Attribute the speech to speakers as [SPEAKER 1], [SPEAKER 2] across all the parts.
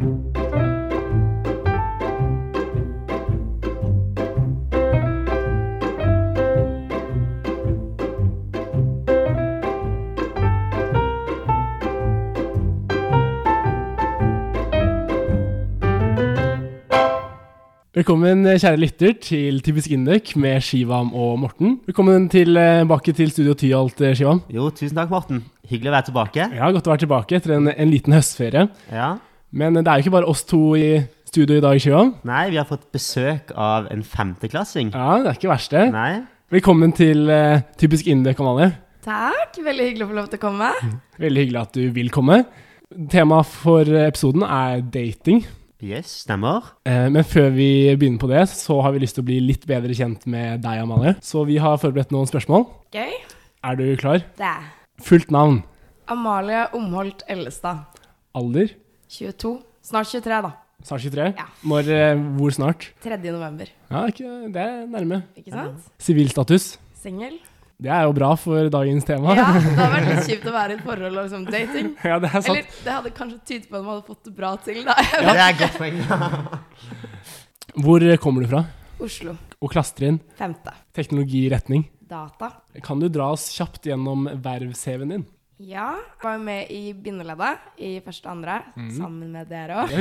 [SPEAKER 1] Velkommen, kjære lytter, til Typisk Indek med Shivam og Morten. Velkommen tilbake til Studio Tyholt, Shivam.
[SPEAKER 2] Jo, tusen takk, Morten. Hyggelig å være tilbake.
[SPEAKER 1] Ja, Godt å være tilbake etter en, en liten høstferie.
[SPEAKER 2] Ja.
[SPEAKER 1] Men det er jo ikke bare oss to i studio i dag, Shivam.
[SPEAKER 2] Nei, vi har fått besøk av en femteklassing.
[SPEAKER 1] Ja, det er ikke verst, det.
[SPEAKER 2] Nei.
[SPEAKER 1] Velkommen til uh, Typisk Indek, Amalie.
[SPEAKER 3] Takk. Veldig hyggelig å få lov til å komme.
[SPEAKER 1] Veldig hyggelig at du vil komme. Temaet for episoden er dating.
[SPEAKER 2] Yes, stemmer.
[SPEAKER 1] Eh, Men før vi begynner på det, så har vi lyst til å bli litt bedre kjent med deg, Amalie. Så vi har forberedt noen spørsmål.
[SPEAKER 3] Gøy.
[SPEAKER 1] Er du klar?
[SPEAKER 3] Det.
[SPEAKER 1] Fullt navn,
[SPEAKER 3] Amalie Omholt Ellestad.
[SPEAKER 1] alder,
[SPEAKER 3] 22. Snart 23, da.
[SPEAKER 1] snart 23.
[SPEAKER 3] Ja.
[SPEAKER 1] Når, eh, hvor snart?
[SPEAKER 3] 3. november.
[SPEAKER 1] Ja, ikke, det er nærme.
[SPEAKER 3] Ikke sant?
[SPEAKER 1] Sivilstatus.
[SPEAKER 3] Singel.
[SPEAKER 1] Det er jo bra for dagens tema.
[SPEAKER 3] Ja, det hadde vært litt kjipt å være i et forhold og liksom dating.
[SPEAKER 1] Ja, det er sant.
[SPEAKER 3] Eller det hadde kanskje tydet på at man hadde fått det bra til, da.
[SPEAKER 2] Ja. Det er godt poeng.
[SPEAKER 1] Hvor eh, kommer du fra?
[SPEAKER 3] Oslo.
[SPEAKER 1] Og klassetrinn?
[SPEAKER 3] Femte.
[SPEAKER 1] Teknologiretning.
[SPEAKER 3] Data.
[SPEAKER 1] Kan du dra oss kjapt gjennom verv-CV-en din?
[SPEAKER 3] Ja. Jeg Var jo med i bindeleddet i første og andre, sammen med dere òg.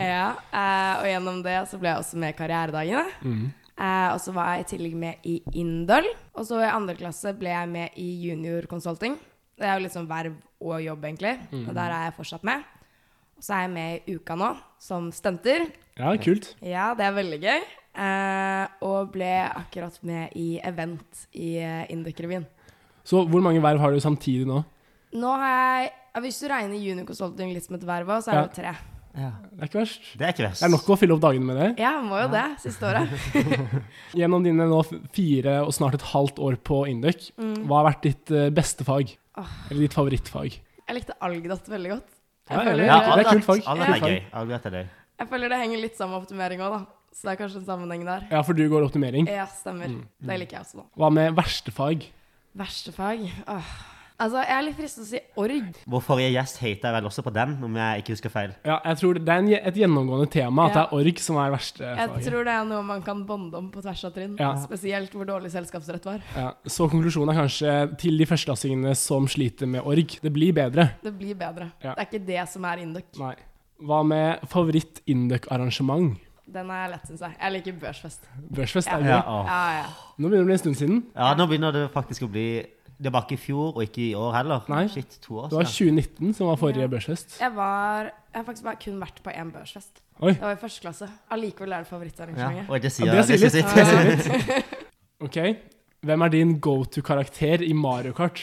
[SPEAKER 3] Ja, eh, og gjennom det så ble jeg også med i Karrieredagene.
[SPEAKER 1] Mm.
[SPEAKER 3] Og så var jeg i tillegg med i Indøl. Og så i andre klasse ble jeg med i Junior Consulting. Det er jo litt sånn verv og jobb, egentlig.
[SPEAKER 1] Mm.
[SPEAKER 3] Og der er jeg fortsatt med. Og så er jeg med i Uka nå, som stunter.
[SPEAKER 1] Ja, kult.
[SPEAKER 3] Ja, det er veldig gøy. Eh, og ble akkurat med i event i Induk-revyen.
[SPEAKER 1] Så hvor mange verv har du samtidig nå?
[SPEAKER 3] Nå har jeg Hvis du regner Junior Consulting litt som et verv så er det jo tre.
[SPEAKER 2] Ja.
[SPEAKER 1] Det er ikke verst.
[SPEAKER 2] Det er ikke verst.
[SPEAKER 1] Det er nok å fylle opp dagene med det.
[SPEAKER 3] Ja, må jo det. Siste året.
[SPEAKER 1] Gjennom dine nå fire og snart et halvt år på Induc, hva har vært ditt eh, beste fag?
[SPEAKER 3] Oh.
[SPEAKER 1] Eller ditt favorittfag?
[SPEAKER 3] Jeg likte algdott veldig godt.
[SPEAKER 1] Ja,
[SPEAKER 3] Jeg
[SPEAKER 1] ja,
[SPEAKER 3] føler,
[SPEAKER 1] er
[SPEAKER 2] Ja,
[SPEAKER 1] det er kult fag. Kult
[SPEAKER 2] er gøy. Er gøy.
[SPEAKER 3] jeg føler det henger litt sammen med optimering òg, da. Så det er kanskje en sammenheng der.
[SPEAKER 1] Ja, for du går optimering.
[SPEAKER 3] Ja, stemmer.
[SPEAKER 1] Mm,
[SPEAKER 3] Det liker jeg også, da.
[SPEAKER 1] Hva med verste fag?
[SPEAKER 3] Verste fag? Åh. Altså, jeg er litt fristet til å si org.
[SPEAKER 2] Vår forrige gjest hata vel også på den, om jeg ikke husker feil.
[SPEAKER 1] Ja, jeg tror det er en, et gjennomgående tema at
[SPEAKER 3] Ja.
[SPEAKER 1] det er org som er verste
[SPEAKER 3] Jeg
[SPEAKER 1] faget.
[SPEAKER 3] tror det er noe man kan bonde om på tvers av trinn.
[SPEAKER 1] Ja.
[SPEAKER 3] Spesielt hvor dårlig selskapsrett var.
[SPEAKER 1] Ja, så konklusjonen er kanskje til de førsteklassingene som sliter med org. Det blir bedre.
[SPEAKER 3] Det blir bedre.
[SPEAKER 1] Ja.
[SPEAKER 3] Det er ikke det som er Induc.
[SPEAKER 1] Nei. Hva med favoritt-Induc-arrangement?
[SPEAKER 3] Den er lett, syns jeg. Jeg liker børsfest.
[SPEAKER 1] Børsfest er
[SPEAKER 3] Ja.
[SPEAKER 1] gøy.
[SPEAKER 2] Ja.
[SPEAKER 3] Ja, ja.
[SPEAKER 1] Nå begynner det å bli en stund siden.
[SPEAKER 2] ja, nå begynner det faktisk å bli Det var ikke i fjor, og ikke i år heller.
[SPEAKER 1] Nei.
[SPEAKER 2] Shit, to år
[SPEAKER 1] Det var 2019 som var forrige
[SPEAKER 3] Ja.
[SPEAKER 1] børsfest.
[SPEAKER 3] Jeg var Jeg har faktisk bare kun vært på én børsfest.
[SPEAKER 1] Oi.
[SPEAKER 3] Det var i første klasse. Allikevel er det
[SPEAKER 2] Ja,
[SPEAKER 3] favorittarrangementet.
[SPEAKER 2] det sier,
[SPEAKER 1] Ja, det sier litt. Det sier litt. Ok. Hvem er din go to-karakter i Mario Kart?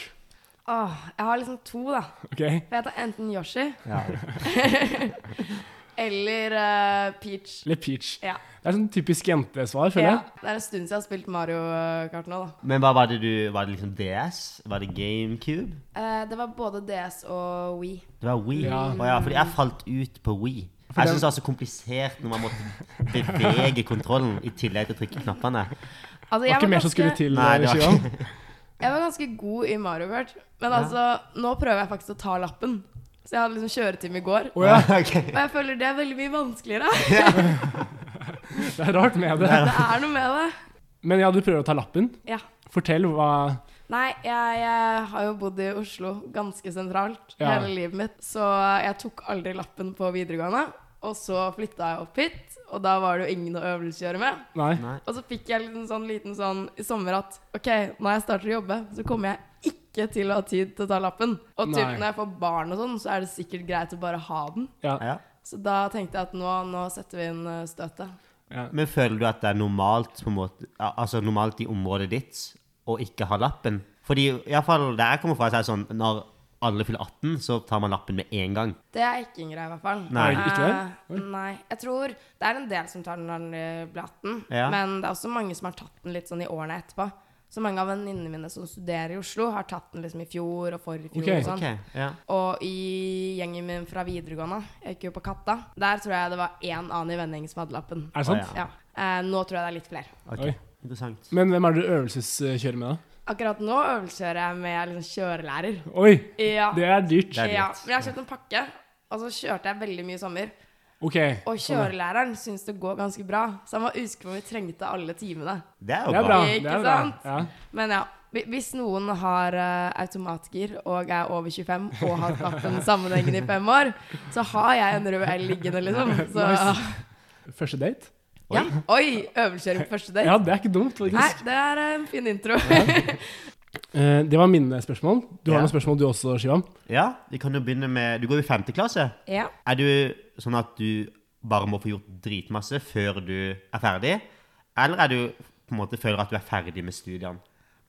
[SPEAKER 3] Åh, jeg har liksom to, da.
[SPEAKER 1] Okay.
[SPEAKER 3] For jeg heter enten Yoshi
[SPEAKER 2] Ja.
[SPEAKER 3] eller uh, Peach.
[SPEAKER 1] Eller Peach.
[SPEAKER 3] Ja.
[SPEAKER 1] Det er sånn typisk jentesvar, føler
[SPEAKER 3] ja.
[SPEAKER 1] jeg.
[SPEAKER 3] Det er en stund siden jeg har spilt Mario eh, Kart nå, da.
[SPEAKER 2] Men hva var det du Var det liksom DS? Var det GameCube?
[SPEAKER 3] Uh, det var både DS og Wii.
[SPEAKER 2] Det var Wii.
[SPEAKER 1] Ja.
[SPEAKER 2] Oh, ja, fordi jeg falt ut på Wii.
[SPEAKER 1] For
[SPEAKER 2] Jeg syns det var så komplisert når man måtte bevege kontrollen i tillegg til å trykke knappene.
[SPEAKER 3] Altså,
[SPEAKER 1] Det var ikke mer som skulle til.
[SPEAKER 2] Nei, det var ikke
[SPEAKER 3] Jeg var ganske god i Mario Kart. Men
[SPEAKER 2] Ja.
[SPEAKER 3] altså, nå prøver jeg faktisk å ta lappen. Så jeg hadde liksom kjøretime i går.
[SPEAKER 1] Oh, ja,
[SPEAKER 2] okay.
[SPEAKER 3] Og jeg føler det er veldig mye vanskeligere.
[SPEAKER 1] det er rart med det.
[SPEAKER 3] Det er noe med det.
[SPEAKER 1] Men ja, du prøver å ta lappen.
[SPEAKER 3] Ja.
[SPEAKER 1] Fortell hva
[SPEAKER 3] Nei, jeg, jeg har jo bodd i Oslo ganske sentralt
[SPEAKER 1] Ja.
[SPEAKER 3] hele livet mitt, så jeg tok aldri lappen på videregående. Og så flytta jeg opp hit, og da var det jo ingen å øvelseskjøre med.
[SPEAKER 1] Nei.
[SPEAKER 2] Nei.
[SPEAKER 3] Og så fikk jeg en sånn liten sånn i sommer at OK, når jeg starter å jobbe, så kommer jeg ikke til å ha tid til å ta lappen. Og typ
[SPEAKER 1] Nei.
[SPEAKER 3] når jeg får barn og sånn, så er det sikkert greit å bare ha den.
[SPEAKER 1] Ja.
[SPEAKER 2] Ja.
[SPEAKER 3] Så da tenkte jeg at nå, nå setter vi inn eh, støtet.
[SPEAKER 1] ja.
[SPEAKER 2] Men føler du at det er normalt på en måte Altså normalt i området ditt å ikke ha lappen? Fordi iallfall der jeg kommer fra, så er det sånn når alle fyller 18, så tar man lappen med en gang.
[SPEAKER 3] Det er ikke en greie, i hvert fall.
[SPEAKER 2] Nei.
[SPEAKER 1] Ikke det?
[SPEAKER 3] Eh, nei. Jeg tror det er en del som tar den når den eh, blir 18,
[SPEAKER 2] Ja.
[SPEAKER 3] men det er også mange som har tatt den litt sånn i årene etterpå. Så mange av venninnene mine som studerer i Oslo, har tatt den liksom i fjor og forrige fjor.
[SPEAKER 1] Ok.
[SPEAKER 3] og sånn.
[SPEAKER 2] Ok, ja.
[SPEAKER 3] Og i gjengen min fra videregående, jeg gikk jo på Katta, der tror jeg det var én annen i vennegjengen som hadde lappen.
[SPEAKER 1] Er det sant?
[SPEAKER 3] Ja. Eh, nå tror jeg det er litt flere.
[SPEAKER 1] Okay.
[SPEAKER 2] Interessant.
[SPEAKER 1] Men hvem er det du øvelseskjører med, da?
[SPEAKER 3] Akkurat nå øvelseskjører jeg med liksom kjørelærer.
[SPEAKER 1] Oi,
[SPEAKER 3] Ja.
[SPEAKER 1] det er dyrt.
[SPEAKER 2] Det er dyrt.
[SPEAKER 3] ja. Men jeg har kjøpt en pakke, og så kjørte jeg veldig mye i sommer.
[SPEAKER 1] Ok.
[SPEAKER 3] Og
[SPEAKER 1] sånn, ja.
[SPEAKER 3] kjørelæreren syns det går ganske bra, så han var usikker på om vi trengte alle timene.
[SPEAKER 2] Det er jo
[SPEAKER 1] Det er
[SPEAKER 2] bra.
[SPEAKER 1] bra.
[SPEAKER 3] Ikke
[SPEAKER 1] Det er bra.
[SPEAKER 3] sant?
[SPEAKER 1] Ja.
[SPEAKER 3] Men ja, hvis noen har uh, automatgir og er over 25 og har hatt den sammenhengen i fem år, så har jeg en rød L liggende, liksom. Så
[SPEAKER 1] Nice. Første date?
[SPEAKER 3] ja. Oi! Øvelseskjøring på første date.
[SPEAKER 1] Ja, det er ikke dumt.
[SPEAKER 3] Nei, det er en fin intro.
[SPEAKER 1] Eh, det var mine spørsmål. Du har
[SPEAKER 2] Ja.
[SPEAKER 1] noen spørsmål du også, Shivam?
[SPEAKER 2] Ja, vi kan jo begynne med Du går jo i femte klasse.
[SPEAKER 3] ja.
[SPEAKER 2] Er du sånn at du bare må få gjort dritmasse før du er ferdig? Eller er du på en måte føler at du er ferdig med studiene?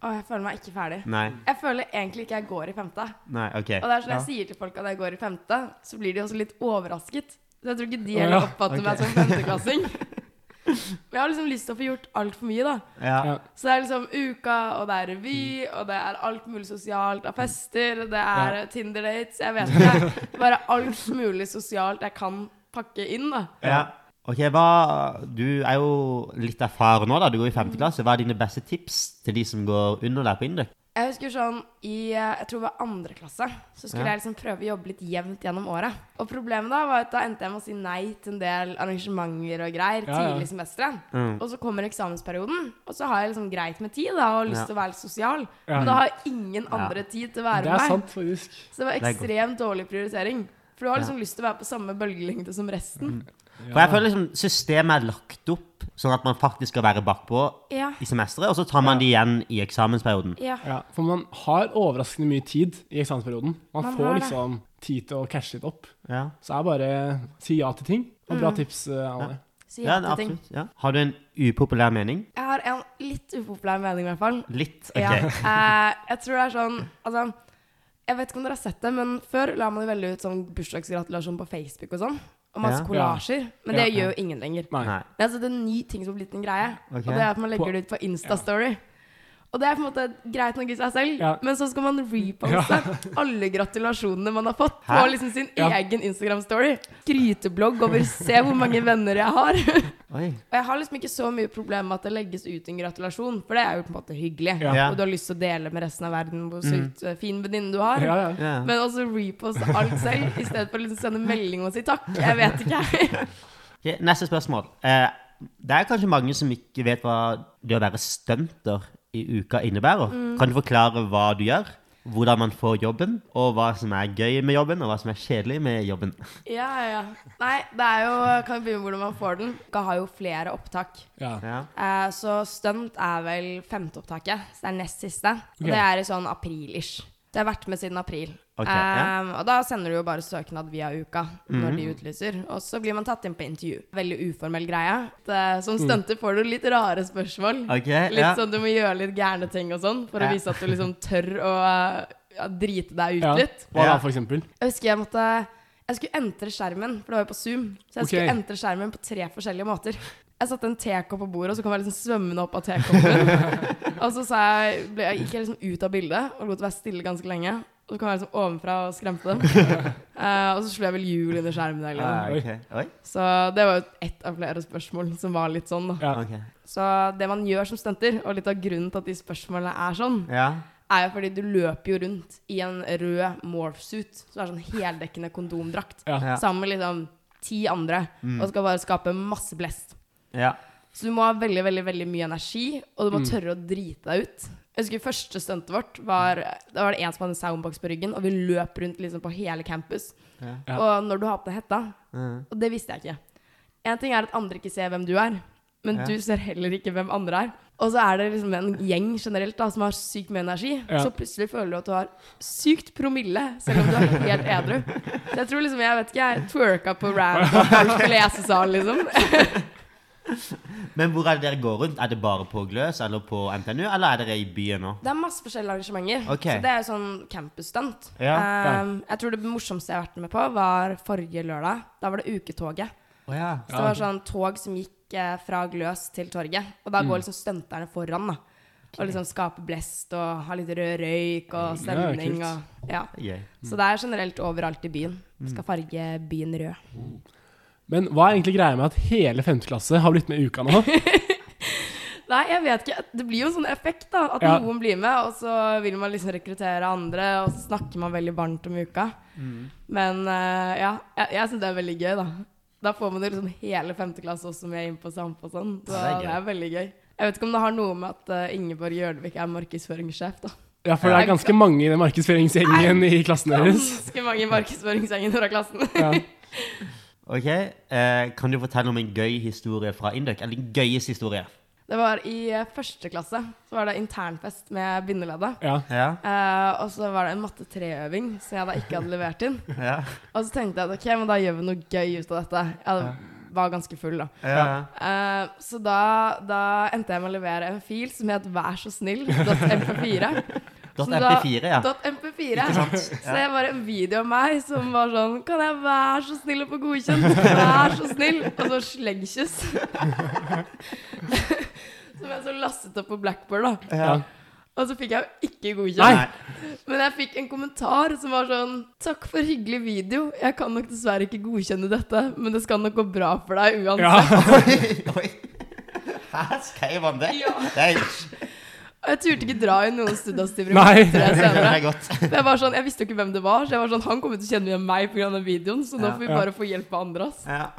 [SPEAKER 3] Å, jeg føler meg ikke ferdig.
[SPEAKER 2] Nei.
[SPEAKER 3] Jeg føler egentlig ikke jeg går i femte.
[SPEAKER 2] Nei, ok.
[SPEAKER 3] Og det er sånn
[SPEAKER 2] Ja.
[SPEAKER 3] jeg sier til folk at jeg går i femte, så blir de også litt overrasket. Så jeg tror ikke de heller
[SPEAKER 1] ja.
[SPEAKER 3] oppfatter
[SPEAKER 2] Ok.
[SPEAKER 3] meg som femteklassing. Men jeg har liksom lyst til å få gjort altfor mye, da.
[SPEAKER 2] Ja.
[SPEAKER 1] Ja.
[SPEAKER 3] Så det er liksom uka, og det er revy, og det er alt mulig sosialt av fester, det er
[SPEAKER 1] Ja.
[SPEAKER 3] Tinder-dates, jeg vet ikke. Bare alt mulig sosialt jeg kan pakke inn, da.
[SPEAKER 2] ja. Ok, hva Du er jo litt erfaren nå, da. Du går i femte klasse. Hva er dine beste tips til de som går under deg på Induc?
[SPEAKER 3] Jeg husker sånn i eh, jeg tror det var andre klasse, så skulle
[SPEAKER 2] Ja.
[SPEAKER 3] jeg liksom prøve å jobbe litt jevnt gjennom året. Og problemet da var at da endte jeg med å si nei til en del arrangementer og greier
[SPEAKER 1] Ja, ja.
[SPEAKER 3] tidlig i semesteret.
[SPEAKER 2] Mm.
[SPEAKER 3] Og så kommer eksamensperioden, og så har jeg liksom greit med tid da, og lyst til å være litt sosial. Men da har jeg ingen andre tid til å være
[SPEAKER 1] Det
[SPEAKER 3] med
[SPEAKER 1] er sant, faktisk.
[SPEAKER 3] Så det var
[SPEAKER 2] Det
[SPEAKER 3] ekstremt dårlig prioritering. For du har liksom lyst til å være på samme bølgelengde som resten.
[SPEAKER 2] For jeg føler liksom systemet er lagt opp sånn at man faktisk skal være bakpå
[SPEAKER 3] Ja.
[SPEAKER 2] i semesteret, og så tar man det igjen i eksamensperioden.
[SPEAKER 3] Ja.
[SPEAKER 1] Ja, for man har overraskende mye tid i eksamensperioden. Man,
[SPEAKER 3] Man
[SPEAKER 1] får liksom tid til å cashe litt opp.
[SPEAKER 2] Ja,
[SPEAKER 1] Så er bare si ja til ting. Og bra tips, eh, Anne.
[SPEAKER 3] Si
[SPEAKER 2] ja
[SPEAKER 3] Mm. ja til ting.
[SPEAKER 2] absolutt. Ja. Har du en upopulær mening?
[SPEAKER 3] Jeg har en litt upopulær mening, i hvert fall.
[SPEAKER 2] Litt? Ok.
[SPEAKER 3] Ja. Eh, jeg tror det er sånn Altså, jeg vet ikke om dere har sett det, men før la man jo veldig ut sånn bursdagsgratulasjon på Facebook og sånn. Og masse
[SPEAKER 2] Ja.
[SPEAKER 3] kollasjer. Men
[SPEAKER 1] Ja,
[SPEAKER 3] det
[SPEAKER 1] ja.
[SPEAKER 3] gjør jo ingen lenger.
[SPEAKER 1] Nei.
[SPEAKER 2] Nei.
[SPEAKER 3] Det er altså en ny ting som har blitt en greie.
[SPEAKER 2] Okay.
[SPEAKER 3] Og det er at man legger
[SPEAKER 1] På-
[SPEAKER 3] det ut på Instastory. Og det er på en måte greit nok i seg selv,
[SPEAKER 1] Ja.
[SPEAKER 3] men så skal man reposte alle gratulasjonene man har fått, på liksom sin
[SPEAKER 1] Ja.
[SPEAKER 3] egen Instagram-story. Gryteblogg over 'se hvor mange venner jeg har'.
[SPEAKER 2] Oi.
[SPEAKER 3] Og jeg har liksom ikke så mye problem med at det legges ut en gratulasjon, for det er jo på en måte hyggelig.
[SPEAKER 1] Ja.
[SPEAKER 2] Ja.
[SPEAKER 3] Og du har lyst til å dele med resten av verden hvor sykt mm. fin venninne du har.
[SPEAKER 1] Ja, ja.
[SPEAKER 2] Ja.
[SPEAKER 3] Men også reposte alt selv, i stedet for å liksom sende melding og si takk. Jeg vet ikke.
[SPEAKER 2] Ok, Neste spørsmål. Eh, det er kanskje mange som ikke vet hva det å være stunter i uka innebærer.
[SPEAKER 3] Mm.
[SPEAKER 2] Kan du forklare hva du gjør? Hvordan man får jobben, og hva som er gøy med jobben, og hva som er kjedelig med jobben.
[SPEAKER 3] Ja, ja. Nei, det er jo Kan vi begynne med hvordan man får den? Dere har jo flere opptak.
[SPEAKER 1] ja.
[SPEAKER 2] Ja.
[SPEAKER 3] Eh, så stunt er vel femteopptaket, så det er nest siste. Og det er i sånn april-ish. Det har vært med siden april.
[SPEAKER 2] Ok, ja.
[SPEAKER 3] um, og da sender du jo bare søknad via uka når
[SPEAKER 2] mm.
[SPEAKER 3] de utlyser. Og så blir man tatt inn på intervju. Veldig uformell greie. Det, som
[SPEAKER 1] Mm.
[SPEAKER 3] stunter får du litt rare spørsmål.
[SPEAKER 2] Okay,
[SPEAKER 3] Litt
[SPEAKER 2] ja.
[SPEAKER 3] sånn du må gjøre litt gærne ting og sånn, for
[SPEAKER 2] Ja.
[SPEAKER 3] å vise at du liksom tør å ja, drite deg ut
[SPEAKER 1] Ja.
[SPEAKER 3] litt.
[SPEAKER 1] Hva da, for eksempel?
[SPEAKER 3] Jeg husker jeg måtte Jeg skulle entre skjermen, for det var jo på Zoom. Så jeg skulle entre skjermen på tre forskjellige måter. Jeg satte en tekopp på bordet, og så kom jeg liksom svømmende opp av tekoppen. og så sa jeg, ble, jeg gikk jeg liksom ut av bildet og lot være stille ganske lenge. Og så kom jeg liksom ovenfra og skremte dem. uh, og så slo jeg vel hjul under skjermen. Eller
[SPEAKER 2] Ah,
[SPEAKER 3] noe.
[SPEAKER 2] Oi.
[SPEAKER 3] Så det var jo ett av flere spørsmål som var litt sånn. da.
[SPEAKER 1] Ja.
[SPEAKER 2] Okay.
[SPEAKER 3] Så det man gjør som stunter, og litt av grunnen til at de spørsmålene er sånn,
[SPEAKER 2] Ja.
[SPEAKER 3] er jo fordi du løper jo rundt i en rød morphsuit, som er sånn heldekkende kondomdrakt,
[SPEAKER 1] Ja.
[SPEAKER 2] Ja.
[SPEAKER 3] sammen med liksom ti andre,
[SPEAKER 2] Mm.
[SPEAKER 3] og skal bare skape masse blest.
[SPEAKER 2] Ja.
[SPEAKER 3] Så du må ha veldig, veldig veldig mye energi, og du må
[SPEAKER 1] Mm.
[SPEAKER 3] tørre å drite deg ut. Jeg husker første stuntet vårt var Da var det en som hadde en soundbox på ryggen, og vi løp rundt liksom på hele campus.
[SPEAKER 2] Ja.
[SPEAKER 1] Ja.
[SPEAKER 3] Og når du har på deg hetta
[SPEAKER 2] Mm.
[SPEAKER 3] Og det visste jeg ikke. En ting er at andre ikke ser hvem du er, men
[SPEAKER 2] Ja.
[SPEAKER 3] du ser heller ikke hvem andre er. Og så er det liksom en gjeng generelt da, som har sykt mye energi.
[SPEAKER 1] Ja.
[SPEAKER 3] Så plutselig føler du at du har sykt promille, selv om du er helt edru. Så jeg tror liksom, jeg vet ikke, jeg twerka på rand på folk i lesesal, liksom.
[SPEAKER 2] Men hvor er det dere går rundt? Er det bare på Gløs eller på NTNU, eller er dere i byen nå?
[SPEAKER 3] Det er masse forskjellige arrangementer.
[SPEAKER 2] Okay.
[SPEAKER 3] Så det er jo sånn campusstunt.
[SPEAKER 2] Ja,
[SPEAKER 1] ja.
[SPEAKER 3] Um, jeg tror det morsomste jeg har vært med på, var forrige lørdag. Da var det uketoget.
[SPEAKER 2] Oh, ja.
[SPEAKER 3] Så det var sånn tog som gikk eh, fra Gløs til torget. Og da går liksom stunterne foran, da. Og liksom skape blest og ha litt rød røyk og stemning
[SPEAKER 1] Ja,
[SPEAKER 3] og Ja. Så det er generelt overalt i byen. Skal farge byen rød.
[SPEAKER 1] Men hva er egentlig greia med at hele 5. klasse har blitt med i uka nå?
[SPEAKER 3] Nei, jeg vet ikke. Det blir jo en sånn effekt, da. At
[SPEAKER 1] Ja.
[SPEAKER 3] noen blir med, og så vil man liksom rekruttere andre, og så snakker man veldig varmt om uka. Men uh, ja, jeg, jeg syns det er veldig gøy, da. Da får man jo liksom hele 5. klasse også med inn på Samp og sånn. Så
[SPEAKER 2] det er
[SPEAKER 3] det er, veldig gøy. Jeg vet ikke om det har noe med at uh, Ingeborg Gjørnevik er markedsføringssjef, da.
[SPEAKER 1] Ja, for det er ganske mange i den markedsføringsgjengen i klassen deres.
[SPEAKER 3] Ganske mange i markedsføringsgjengen fra klassen.
[SPEAKER 1] Ja.
[SPEAKER 2] Ok, eh, Kan du fortelle om en gøy historie fra Induc? Eller en gøyeste historie?
[SPEAKER 3] Det var i eh, første klasse. Så var det internfest med bindeleddet.
[SPEAKER 1] ja.
[SPEAKER 2] Ja.
[SPEAKER 3] Eh, og så var det en matte 3-øving som jeg da ikke hadde levert inn.
[SPEAKER 2] Ja.
[SPEAKER 3] Og så tenkte jeg at ok, men da gjør vi noe gøy ut av dette. Jeg var ganske full, da.
[SPEAKER 2] ja.
[SPEAKER 3] Eh, så da, da endte jeg med å levere en fil som het vær så snill.mp4.
[SPEAKER 2] Dot
[SPEAKER 3] Så
[SPEAKER 2] MP4, ja.
[SPEAKER 3] .mp4. Så det var en video av meg som var sånn Kan jeg være så snill å få godkjent? Vær så snill. Og så sleggkyss. som jeg så lastet opp på Blackboard, da.
[SPEAKER 1] ja.
[SPEAKER 3] Og så fikk jeg jo ikke
[SPEAKER 1] Nei.
[SPEAKER 3] godkjent. Men jeg fikk en kommentar som var sånn Takk for hyggelig video. Jeg kan nok dessverre ikke godkjenne dette, men det skal nok gå bra for deg uansett.
[SPEAKER 1] ja.
[SPEAKER 2] Oi, oi. Hæ, skrev han det?
[SPEAKER 3] Ja.
[SPEAKER 2] Det er,
[SPEAKER 3] jeg turte ikke dra inn noen studiestiver
[SPEAKER 1] Nei.
[SPEAKER 3] det
[SPEAKER 2] det er godt.
[SPEAKER 3] Jeg, var sånn, jeg visste jo ikke hvem det var, så jeg var sånn, han kommer til å kjenne igjen meg pga. videoen, så nå
[SPEAKER 2] Ja.
[SPEAKER 3] får vi bare få hjelp av andre. ass.
[SPEAKER 2] Ja.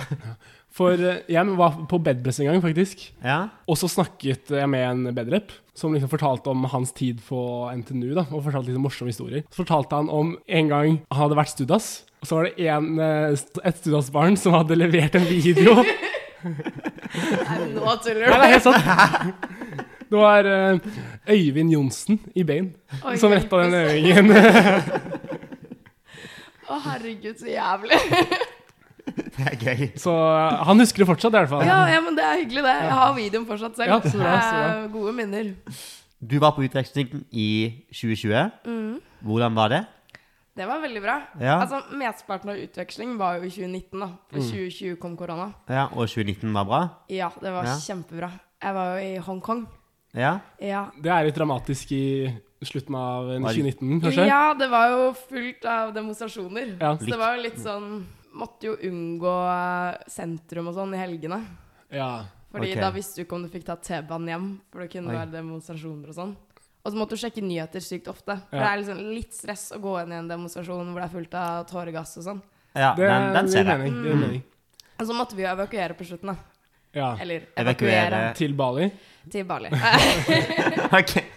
[SPEAKER 1] For eh, jeg var på bedpress en gang, faktisk.
[SPEAKER 2] ja.
[SPEAKER 1] Og så snakket jeg med en bedrep som liksom fortalte om hans tid på NTNU. da, Og fortalte litt morsomme historier. Så fortalte han om en gang han hadde vært studas. Og så var det en, eh, et studasbarn som hadde levert en video.
[SPEAKER 3] Nei, nå tuller
[SPEAKER 1] Nei, det er helt sant. Det var eh, Øyvind Johnsen i Bain
[SPEAKER 3] Oi,
[SPEAKER 1] som retta den øvingen.
[SPEAKER 3] Å, herregud, så jævlig.
[SPEAKER 2] Det er gøy.
[SPEAKER 1] Så eh, han husker det fortsatt, i hvert fall.
[SPEAKER 3] Ja, ja, men det er hyggelig, det. Jeg har videoen fortsatt selv.
[SPEAKER 1] Ja, så bra, så bra.
[SPEAKER 3] Eh, Gode minner.
[SPEAKER 2] Du var på utveksling i 2020.
[SPEAKER 3] Mm.
[SPEAKER 2] Hvordan var det?
[SPEAKER 3] Det var veldig bra.
[SPEAKER 2] Ja.
[SPEAKER 3] Altså, Mesteparten av utveksling var jo i 2019, da. For
[SPEAKER 1] Mm.
[SPEAKER 3] 2020 kom korona.
[SPEAKER 2] Ja, Og 2019 var bra?
[SPEAKER 3] Ja, det var
[SPEAKER 2] Ja.
[SPEAKER 3] kjempebra. Jeg var jo i Hongkong.
[SPEAKER 2] Ja.
[SPEAKER 3] Ja.
[SPEAKER 1] Det er litt dramatisk i slutten av eh,
[SPEAKER 2] Var det-
[SPEAKER 1] 2019, kanskje?
[SPEAKER 3] ja, det var jo fullt av demonstrasjoner.
[SPEAKER 1] Ja.
[SPEAKER 3] Så det var jo litt sånn Måtte jo unngå sentrum og sånn i helgene.
[SPEAKER 1] Ja.
[SPEAKER 3] Fordi
[SPEAKER 2] okay.
[SPEAKER 3] da visste du ikke om du fikk ta T-banen hjem, for det kunne
[SPEAKER 2] Oi.
[SPEAKER 3] være demonstrasjoner og sånn. Og så måtte du sjekke nyheter sykt ofte. For
[SPEAKER 1] Ja.
[SPEAKER 3] det er liksom litt stress å gå inn i en demonstrasjon hvor det er fullt av tåregass og sånn.
[SPEAKER 2] ja
[SPEAKER 1] Det,
[SPEAKER 2] den, den ser jeg.
[SPEAKER 3] Mm.
[SPEAKER 1] mening.
[SPEAKER 3] Og så måtte vi jo evakuere på slutten, da.
[SPEAKER 1] Ja.
[SPEAKER 3] Eller
[SPEAKER 2] Evakuere.
[SPEAKER 3] evakuere,
[SPEAKER 1] Til Bali.
[SPEAKER 3] til Bali.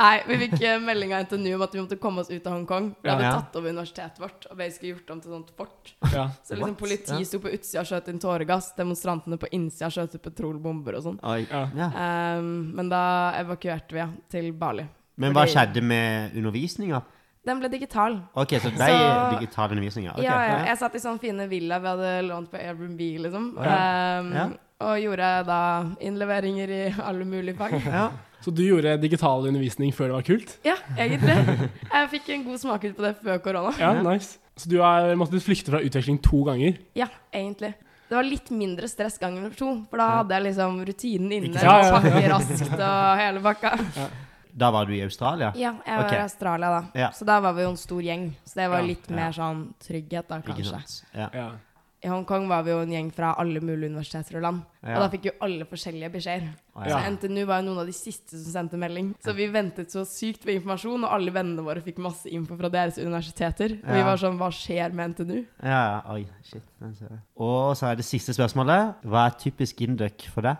[SPEAKER 3] Nei, vi fikk eh, melding av NTNU om at vi måtte komme oss ut av Hongkong. Vi hadde
[SPEAKER 2] Ja.
[SPEAKER 3] tatt over universitetet vårt og basically gjort om til sånt fort.
[SPEAKER 1] Ja.
[SPEAKER 3] Så liksom
[SPEAKER 2] politiet
[SPEAKER 3] politi
[SPEAKER 2] Ja.
[SPEAKER 3] sto på utsida og skjøt inn tåregass, demonstrantene på innsida skjøt ut petrolbomber og sånn.
[SPEAKER 1] Ja.
[SPEAKER 2] Ja.
[SPEAKER 3] Um, men da evakuerte vi ja, til Bali.
[SPEAKER 2] Men hva skjedde med undervisninga?
[SPEAKER 3] Den ble digital.
[SPEAKER 2] Ok, så det ble
[SPEAKER 3] Så-
[SPEAKER 2] digital undervisning, ja.
[SPEAKER 3] Ja, ja. Jeg satt i sånn fine villa vi hadde lånt på Airbnb, liksom.
[SPEAKER 2] Ja.
[SPEAKER 3] Um,
[SPEAKER 2] Ja.
[SPEAKER 3] Og gjorde da innleveringer i alle mulige fag.
[SPEAKER 2] Ja.
[SPEAKER 1] Så du gjorde digital undervisning før det var kult?
[SPEAKER 3] Ja, egentlig. Jeg fikk en god smakebit på det før korona.
[SPEAKER 1] Ja, nice. Så du har måttet flykte fra utveksling to ganger?
[SPEAKER 3] Ja, egentlig. Det var litt mindre stress gang nummer to, for da hadde jeg liksom rutinen inne.
[SPEAKER 1] Ja, ja, ja.
[SPEAKER 3] Raskt og hele bakka.
[SPEAKER 2] Da var du i Australia?
[SPEAKER 3] Ja, jeg var
[SPEAKER 2] okay.
[SPEAKER 3] i Australia da.
[SPEAKER 2] Ja.
[SPEAKER 3] Så da var vi jo en stor gjeng. Så det var
[SPEAKER 1] Ja,
[SPEAKER 3] litt
[SPEAKER 2] ja.
[SPEAKER 3] mer sånn trygghet da,
[SPEAKER 2] Ikke
[SPEAKER 3] kanskje.
[SPEAKER 2] sant? Ja.
[SPEAKER 1] Ja.
[SPEAKER 3] I Hongkong var vi jo en gjeng fra alle mulige universiteter og land.
[SPEAKER 2] Ja.
[SPEAKER 3] Og da fikk jo alle forskjellige beskjeder. Så. NTNU var jo noen av de siste som sendte melding. Så vi ventet så sykt på informasjon, og alle vennene våre fikk masse info fra deres universiteter. Og vi var sånn Hva skjer med NTNU?
[SPEAKER 2] ja, ja. Oi, shit. Og så er det siste spørsmålet. Hva er typisk Induk for deg?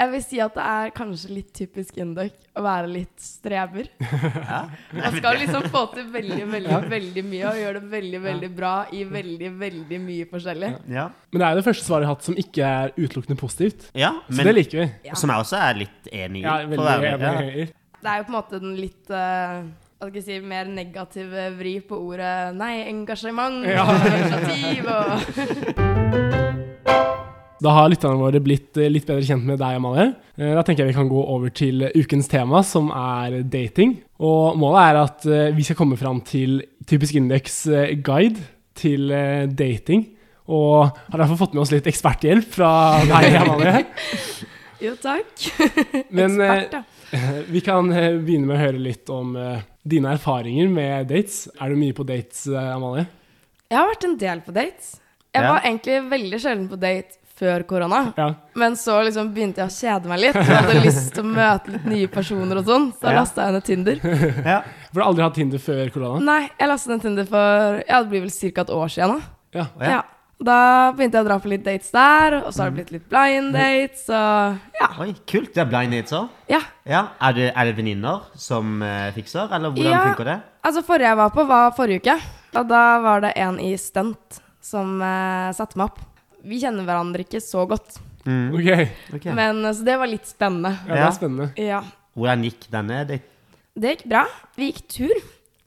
[SPEAKER 3] Jeg vil si at det er kanskje litt typisk Induc å være litt streber.
[SPEAKER 2] Ja.
[SPEAKER 3] Man skal liksom få til veldig, veldig, veldig mye og gjøre det veldig, veldig bra i veldig, veldig mye forskjellig.
[SPEAKER 2] Ja,
[SPEAKER 1] Men det er jo det første svaret jeg har hatt som ikke er utelukkende positivt.
[SPEAKER 2] ja
[SPEAKER 1] Så
[SPEAKER 2] men
[SPEAKER 1] det liker vi.
[SPEAKER 3] Ja.
[SPEAKER 2] som jeg også er litt enig i.
[SPEAKER 1] Ja, veldig
[SPEAKER 2] være-
[SPEAKER 1] enig.
[SPEAKER 2] ja.
[SPEAKER 3] Det er jo på en måte den litt uh, hva skal jeg si, mer negative vri på ordet nei, engasjement
[SPEAKER 1] Ja.
[SPEAKER 3] og initiativ og
[SPEAKER 1] Da har lytterne våre blitt eh, litt bedre kjent med deg, Amalie. Eh, Da tenker jeg vi kan gå over til ukens tema, som er dating. Og målet er at eh, vi skal komme fram til Typisk Indeks guide til dating. Og har derfor fått med oss litt eksperthjelp fra deg, Amalie.
[SPEAKER 3] Jo, takk.
[SPEAKER 1] Men
[SPEAKER 3] Ekspert, ja.
[SPEAKER 1] vi kan begynne med å høre litt om dine erfaringer med dates. Er du mye på dates, Amalie?
[SPEAKER 3] Jeg har vært en del på dates. Jeg
[SPEAKER 2] Ja.
[SPEAKER 3] var egentlig veldig sjelden på date før korona.
[SPEAKER 1] Ja.
[SPEAKER 3] Men så liksom begynte jeg å kjede meg litt. Jeg hadde lyst til å møte litt nye personer og sånn, så da
[SPEAKER 2] Ja.
[SPEAKER 3] lasta jeg ned Tinder.
[SPEAKER 2] Ja.
[SPEAKER 1] For du har aldri hatt Tinder før korona?
[SPEAKER 3] Nei, jeg lastet ned Tinder for Ja, det blir vel ca. et år siden nå.
[SPEAKER 1] Ja.
[SPEAKER 2] Ja.
[SPEAKER 3] Ja. Da begynte jeg å dra på litt dates der, og så har det blitt litt blind dates, og ja.
[SPEAKER 2] Oi, kult. Det er blind dates òg.
[SPEAKER 3] ja.
[SPEAKER 2] Ja. Er det, er det venninner som uh, fikser, eller hvordan
[SPEAKER 3] Ja.
[SPEAKER 2] funker det?
[SPEAKER 3] Altså, forrige jeg var på, var forrige uke. Og da var det en i stunt som uh, satte meg opp. Vi kjenner hverandre ikke så godt,
[SPEAKER 2] Mm.
[SPEAKER 1] Ok,
[SPEAKER 2] ok.
[SPEAKER 3] men eh, så det var litt spennende.
[SPEAKER 1] ja, det
[SPEAKER 2] Ja.
[SPEAKER 1] er spennende.
[SPEAKER 3] Ja.
[SPEAKER 2] Hvordan gikk denne date?
[SPEAKER 3] Det gikk bra. Vi gikk tur.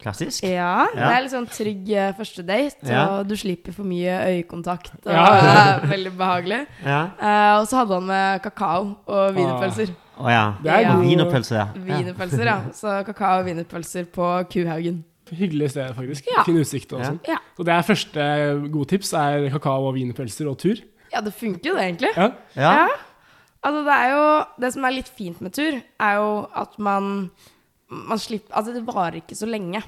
[SPEAKER 2] Klassisk?
[SPEAKER 3] Ja,
[SPEAKER 2] Ja.
[SPEAKER 3] det er litt sånn trygg eh, første date,
[SPEAKER 2] Ja.
[SPEAKER 3] og du slipper for mye øyekontakt. Og
[SPEAKER 1] Ja.
[SPEAKER 3] det er veldig behagelig.
[SPEAKER 2] Ja.
[SPEAKER 3] Eh, og så hadde han med kakao og wienerpølser.
[SPEAKER 2] Å ja.
[SPEAKER 1] Det er
[SPEAKER 3] Ja.
[SPEAKER 1] god,
[SPEAKER 2] Wienerpølse, ja.
[SPEAKER 3] Wienerpølser, ja. Så kakao og wienerpølser på Kuhaugen.
[SPEAKER 1] Hyggelig sted, faktisk.
[SPEAKER 3] Ja.
[SPEAKER 1] Fin utsikt og
[SPEAKER 2] Ja.
[SPEAKER 1] sånn.
[SPEAKER 3] Ja.
[SPEAKER 1] Så det er første gode tips er kakao og wienerpølser og tur.
[SPEAKER 3] ja, det funker jo det, egentlig.
[SPEAKER 1] Ja.
[SPEAKER 2] Ja.
[SPEAKER 3] Altså, det er jo Det som er litt fint med tur, er jo at man Man slipper Altså, det varer ikke så lenge.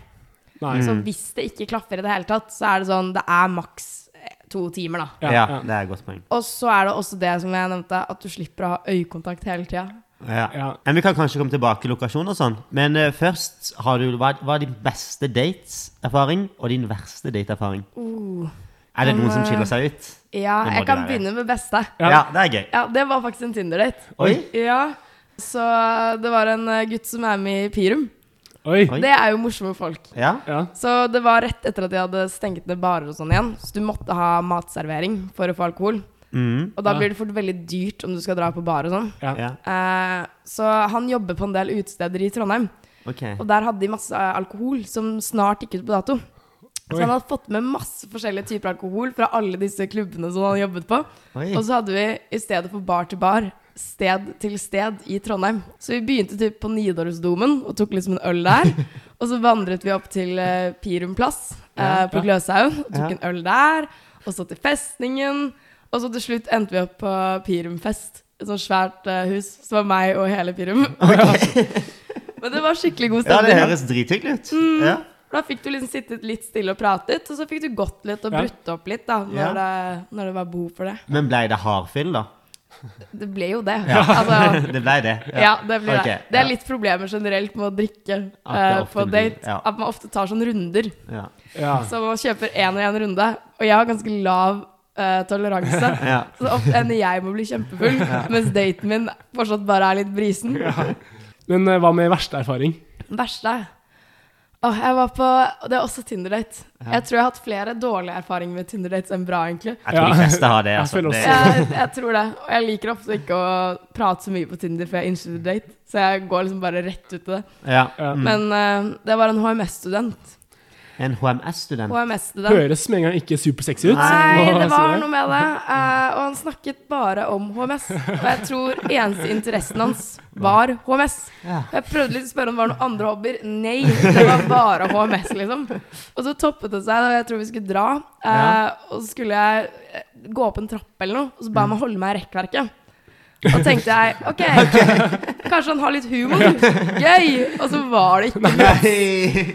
[SPEAKER 1] Nei.
[SPEAKER 3] Så hvis det ikke klaffer i det hele tatt, så er det sånn Det er maks eh, to timer, da.
[SPEAKER 1] Ja.
[SPEAKER 2] det er et godt poeng.
[SPEAKER 3] Og så er det også det som jeg nevnte, at du slipper å ha øyekontakt hele tida.
[SPEAKER 2] Ja.
[SPEAKER 1] Ja.
[SPEAKER 2] Men Vi kan kanskje komme tilbake til lokasjon og sånn. Men uh, først, har du, hva, hva er din beste dateserfaring og din verste dateerfaring?
[SPEAKER 3] Uh.
[SPEAKER 2] Er det noen som
[SPEAKER 3] eh,
[SPEAKER 2] skiller seg ut?
[SPEAKER 3] Ja, jeg kan
[SPEAKER 2] være.
[SPEAKER 3] begynne med beste.
[SPEAKER 1] Ja.
[SPEAKER 2] Ja, det er gøy.
[SPEAKER 3] Ja, det var faktisk en Tinder-date.
[SPEAKER 2] Oi.
[SPEAKER 3] Ja, så det var en eh, gutt som er med i Pirum.
[SPEAKER 1] Oi.
[SPEAKER 3] Det er jo morsomme folk.
[SPEAKER 2] Ja.
[SPEAKER 1] Ja.
[SPEAKER 3] Så det var rett etter at de hadde stengt ned barer og sånn igjen. Så du måtte ha matservering for å få alkohol.
[SPEAKER 2] Mm.
[SPEAKER 3] Og da
[SPEAKER 1] Ja.
[SPEAKER 3] blir det fort veldig dyrt om du skal dra på bar og sånn.
[SPEAKER 1] Ja.
[SPEAKER 2] ja.
[SPEAKER 3] Eh, så han jobber på en del utesteder i Trondheim.
[SPEAKER 2] Okay.
[SPEAKER 3] Og der hadde de masse alkohol som snart gikk ut på dato. Så
[SPEAKER 1] Oi.
[SPEAKER 3] han hadde fått med masse forskjellige typer alkohol fra alle disse klubbene som han jobbet på.
[SPEAKER 2] Oi.
[SPEAKER 3] Og så hadde vi i stedet for bar til bar, sted til sted i Trondheim. Så vi begynte typ på Nidarosdomen og tok liksom en øl der. og så vandret vi opp til uh, Pirum plass uh,
[SPEAKER 2] Ja.
[SPEAKER 3] på Gløshaugen og tok
[SPEAKER 2] Ja.
[SPEAKER 3] en øl der. Og så til festningen. Og så til slutt endte vi opp på Pirumfest. Et sånt svært uh, hus. Så var meg og hele Pirum. Men det var skikkelig god
[SPEAKER 2] Ja, det høres drithyggelig ut.
[SPEAKER 3] Mm.
[SPEAKER 2] Ja.
[SPEAKER 3] Da fikk du liksom sittet litt stille og pratet, og så fikk du gått litt og
[SPEAKER 1] Ja.
[SPEAKER 3] brutt opp litt da, når,
[SPEAKER 2] Ja.
[SPEAKER 3] det, når det var behov for det.
[SPEAKER 2] Men ble det hardfyll, da?
[SPEAKER 3] Det ble jo det. Altså,
[SPEAKER 2] det ble det?
[SPEAKER 3] ja, det ble
[SPEAKER 2] okay.
[SPEAKER 3] det. Det er litt problemer generelt med å drikke
[SPEAKER 2] uh, det
[SPEAKER 3] på
[SPEAKER 2] blir-
[SPEAKER 3] date.
[SPEAKER 2] ja.
[SPEAKER 3] At man ofte tar sånne runder.
[SPEAKER 2] Ja.
[SPEAKER 1] Ja.
[SPEAKER 3] Så man kjøper én og én runde. Og jeg har ganske lav eh, toleranse.
[SPEAKER 2] ja.
[SPEAKER 3] Så ofte ender jeg med å bli kjempefull, mens daten min fortsatt bare er litt brisen.
[SPEAKER 1] Men eh, hva med verste erfaring?
[SPEAKER 3] Verste Åh, jeg var på Det er også Tinder-date. Jeg tror jeg har hatt flere dårlige erfaringer med Tinder-dates enn bra, egentlig.
[SPEAKER 2] Jeg tror de fleste har det. Altså. Jeg,
[SPEAKER 1] også-
[SPEAKER 3] Jeg, jeg tror det. Og jeg liker ofte ikke å prate så mye på Tinder før jeg innser date. Så jeg går liksom bare rett ut i det.
[SPEAKER 2] ja.
[SPEAKER 1] Ja.
[SPEAKER 2] Mm.
[SPEAKER 3] Men uh, det var en HMS-student.
[SPEAKER 2] En HMS-student.
[SPEAKER 3] HMS-student.
[SPEAKER 1] Høres med en gang ikke supersexy ut.
[SPEAKER 3] Nei, det var noe med det. Uh, og han snakket bare om HMS. Og jeg tror eneste interessen hans var HMS.
[SPEAKER 2] Ja.
[SPEAKER 3] Jeg prøvde litt å spørre om det var noen andre hobbyer. Nei, det var bare HMS, liksom. Og så toppet det seg da jeg tror vi skulle dra.
[SPEAKER 2] Uh,
[SPEAKER 3] Og så skulle jeg gå opp en trapp eller noe, og så ba han meg holde meg i rekkverket. Og tenkte jeg OK, kanskje han har litt humor. Gøy! Og så var det ikke
[SPEAKER 2] Nei.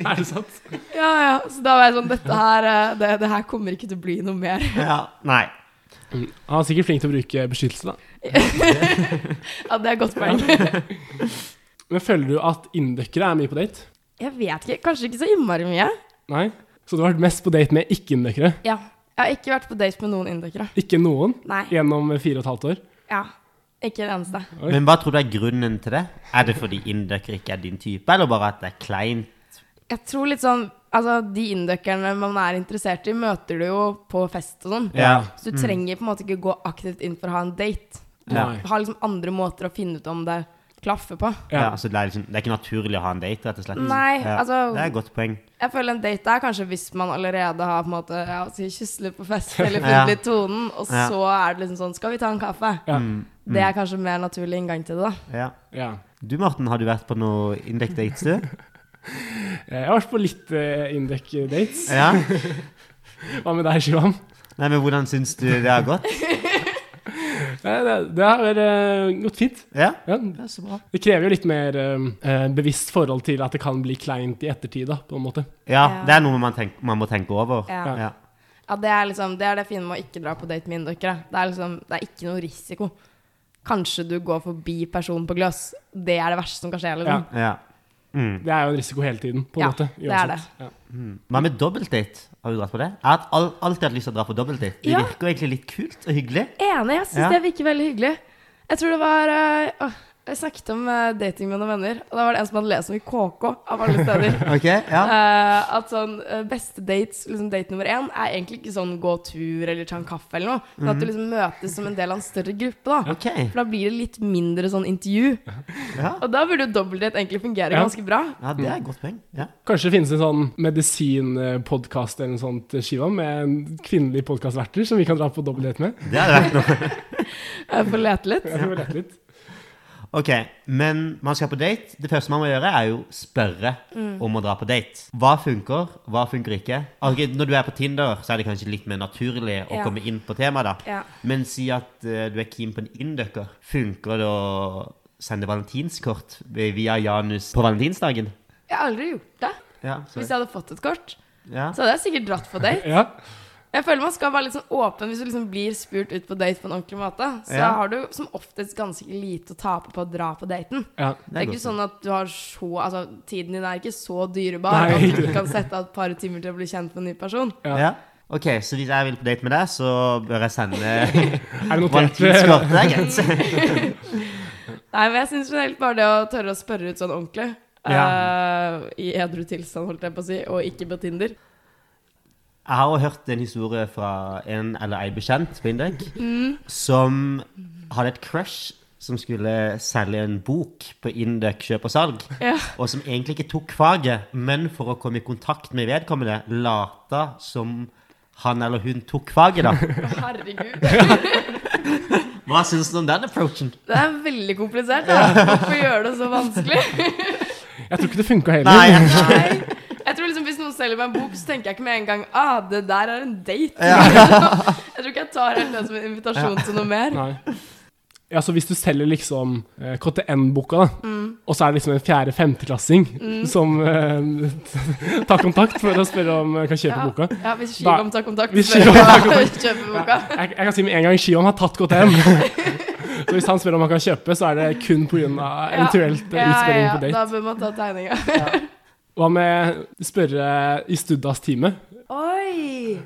[SPEAKER 1] Er det sant?
[SPEAKER 3] Ja, ja. Så da var jeg sånn Dette her, eh, det, det her kommer ikke til å bli noe mer.
[SPEAKER 2] Ja. Nei.
[SPEAKER 1] Han er sikkert flink til å bruke beskyttelse, da.
[SPEAKER 3] Ja, det er et godt poeng.
[SPEAKER 1] Men føler du at inndøkkere er mye på date?
[SPEAKER 3] Jeg vet ikke. Kanskje ikke så innmari mye.
[SPEAKER 1] Nei? Så du har vært mest på date med ikke-inndøkkere?
[SPEAKER 3] Ja. Jeg har ikke vært på date med noen inndøkkere.
[SPEAKER 1] Ikke noen
[SPEAKER 3] Nei.
[SPEAKER 1] gjennom fire og et halvt år?
[SPEAKER 3] Ja. Ikke en eneste.
[SPEAKER 1] Oi.
[SPEAKER 2] Men hva tror du er grunnen til det? Er det fordi inndøkker ikke er din type, eller bare at det er kleint?
[SPEAKER 3] Jeg tror litt sånn Altså, de inndøkkerne man er interessert i, møter du jo på fest og sånn.
[SPEAKER 2] Ja.
[SPEAKER 3] Så du trenger på en måte ikke gå aktivt inn for å ha en date.
[SPEAKER 2] Ja.
[SPEAKER 1] har
[SPEAKER 3] Ha liksom andre måter å finne ut om det klaffer på.
[SPEAKER 2] Ja.
[SPEAKER 1] Ja.
[SPEAKER 2] så det er, liksom, det er ikke naturlig å ha en date, rett og slett?
[SPEAKER 3] Nei,
[SPEAKER 2] ja.
[SPEAKER 3] altså
[SPEAKER 2] Det er et godt poeng.
[SPEAKER 3] Jeg føler en date er kanskje hvis man allerede har på en måte ja, si, kysset litt på fest, eller funnet
[SPEAKER 2] Ja.
[SPEAKER 3] litt tonen, og
[SPEAKER 2] Ja.
[SPEAKER 3] så er det liksom sånn Skal vi ta en kaffe?
[SPEAKER 1] Ja.
[SPEAKER 2] Mm.
[SPEAKER 3] Det er kanskje mer naturlig inngang til det, da.
[SPEAKER 2] Ja.
[SPEAKER 1] ja.
[SPEAKER 2] Du Morten, har du vært på noe Indek-dates, du?
[SPEAKER 1] Jeg har vært på litt uh, Indek-dates.
[SPEAKER 2] Ja?
[SPEAKER 1] Hva med deg, Shivam?
[SPEAKER 2] Nei, men hvordan syns du det har gått?
[SPEAKER 1] Det, det har uh, gått fint.
[SPEAKER 2] Ja?
[SPEAKER 1] Ja.
[SPEAKER 2] Det er så bra.
[SPEAKER 1] Det krever jo litt mer eh, eh, bevisst forhold til at det kan bli kleint i ettertid, da, på en måte.
[SPEAKER 2] Ja,
[SPEAKER 3] Ja.
[SPEAKER 2] det er noe man, tenk, man må tenke over.
[SPEAKER 3] Ja.
[SPEAKER 2] Ja.
[SPEAKER 3] Ja, det er liksom Det er det fine med å ikke dra på date med inndøkkere. Det er liksom Det er ikke noe risiko. Kanskje du går forbi personen på gløss. Det er det verste som kan skje. Liksom.
[SPEAKER 2] Ja. Mm.
[SPEAKER 1] Det er jo en risiko hele tiden, på en
[SPEAKER 3] Ja,
[SPEAKER 1] måte.
[SPEAKER 3] det er det.
[SPEAKER 1] Ja.
[SPEAKER 2] Mm. Hva med dobbeltdate? Har du dratt på det? Jeg har al alltid hatt lyst til å dra på dobbeltdate. Det
[SPEAKER 3] Ja.
[SPEAKER 2] virker egentlig litt kult og hyggelig.
[SPEAKER 3] Enig, jeg syns
[SPEAKER 2] Ja.
[SPEAKER 3] det virker veldig hyggelig. Jeg tror det var åh, Jeg snakket om eh, dating med noen venner, og da var det en som hadde lest om i KK, av alle steder.
[SPEAKER 2] okay, ja.
[SPEAKER 3] uh, at sånn eh, beste dates, liksom date nummer én, er egentlig ikke sånn gå tur eller ta en kaffe eller noe. Men at du liksom møtes som en del av en større gruppe, da.
[SPEAKER 2] Okay.
[SPEAKER 3] For da blir det litt mindre sånn intervju.
[SPEAKER 2] Ja.
[SPEAKER 3] Og da burde jo dobbeltdate egentlig fungere
[SPEAKER 1] Ja.
[SPEAKER 3] ganske bra.
[SPEAKER 2] ja, det er et godt poeng. Ja.
[SPEAKER 1] Kanskje det finnes en sånn medisinpodkast eller noe sånt, Shiva, med en kvinnelig podkastverter som vi kan dra på dobbeltdate med.
[SPEAKER 2] Det er det.
[SPEAKER 3] Jeg får lete litt.
[SPEAKER 1] Jeg får lete litt.
[SPEAKER 2] Ok, men man skal på date. Det første man må gjøre, er jo spørre
[SPEAKER 3] Mm.
[SPEAKER 2] om å dra på date. Hva funker, hva funker ikke? Ok, når du er på Tinder, så er det kanskje litt mer naturlig å
[SPEAKER 3] Ja.
[SPEAKER 2] komme inn på temaet, da.
[SPEAKER 3] Ja.
[SPEAKER 2] Men si at uh, du er keen på en inndøkker Funker det å sende valentinskort via Janus på valentinsdagen?
[SPEAKER 3] Jeg har aldri gjort det.
[SPEAKER 2] Ja,
[SPEAKER 3] Hvis jeg hadde fått et kort,
[SPEAKER 2] ja.
[SPEAKER 3] så hadde jeg sikkert dratt på date.
[SPEAKER 1] Ja.
[SPEAKER 3] Jeg føler man skal være litt sånn åpen hvis du liksom blir spurt ut på date på en ordentlig måte. Så
[SPEAKER 2] Ja.
[SPEAKER 3] har du som oftest ganske lite å tape på å dra på daten.
[SPEAKER 1] ja.
[SPEAKER 3] Det er ikke
[SPEAKER 2] godt.
[SPEAKER 3] sånn at du har så Altså, tiden din er ikke så dyrebar
[SPEAKER 1] Nei,
[SPEAKER 3] at du
[SPEAKER 1] ikke
[SPEAKER 3] ikke kan sette av et par timer til å bli kjent med en ny person.
[SPEAKER 1] Ja.
[SPEAKER 2] Ja. Ok, så hvis jeg vil på date med deg, så bør jeg sende
[SPEAKER 1] Er det notert?
[SPEAKER 2] Det er greit.
[SPEAKER 3] Nei, men jeg syns generelt bare det å tørre å spørre ut sånn ordentlig uh, I edru tilstand, holdt jeg på å si, og ikke på Tinder.
[SPEAKER 2] Jeg har hørt en historie fra en eller ei bekjent på Indek
[SPEAKER 3] Mm.
[SPEAKER 2] som hadde et crush som skulle selge en bok på Indek kjøp og salg,
[SPEAKER 3] Ja.
[SPEAKER 2] og som egentlig ikke tok faget, men for å komme i kontakt med vedkommende, lata som han eller hun tok faget, da.
[SPEAKER 3] Herregud.
[SPEAKER 2] Hva syns du om den approachen?
[SPEAKER 3] Det er veldig komplisert. Da. Hvorfor gjøre det så vanskelig?
[SPEAKER 1] Jeg tror ikke det funka heller.
[SPEAKER 2] Nei, jeg,
[SPEAKER 3] Nei. Jeg tror liksom Hvis noen selger meg en bok, så tenker jeg ikke med en gang Ah, det der er en date.
[SPEAKER 2] Ja.
[SPEAKER 3] jeg tror ikke jeg tar helt det som en invitasjon til noe mer.
[SPEAKER 1] Nei. Ja, så hvis du selger liksom eh, KTN-boka, da,
[SPEAKER 3] Mm.
[SPEAKER 1] og så er det liksom en fjerde-femteklassing som eh, tar kontakt for å spørre om kan kjøpe
[SPEAKER 3] Ja.
[SPEAKER 1] boka
[SPEAKER 3] Ja, Hvis Shivam tar kontakt,
[SPEAKER 1] Hvis
[SPEAKER 3] spør jeg om han
[SPEAKER 1] kan
[SPEAKER 3] kjøpe boka.
[SPEAKER 1] jeg, jeg kan si med en gang Shion har tatt KTN. så hvis han spør om han kan kjøpe, så er det kun pga. eventuelt
[SPEAKER 3] ja, ja,
[SPEAKER 1] utspørring
[SPEAKER 3] ja,
[SPEAKER 1] på
[SPEAKER 3] Da bør man ta tegninga.
[SPEAKER 1] Hva med spørre i Studdas time?
[SPEAKER 3] Oi!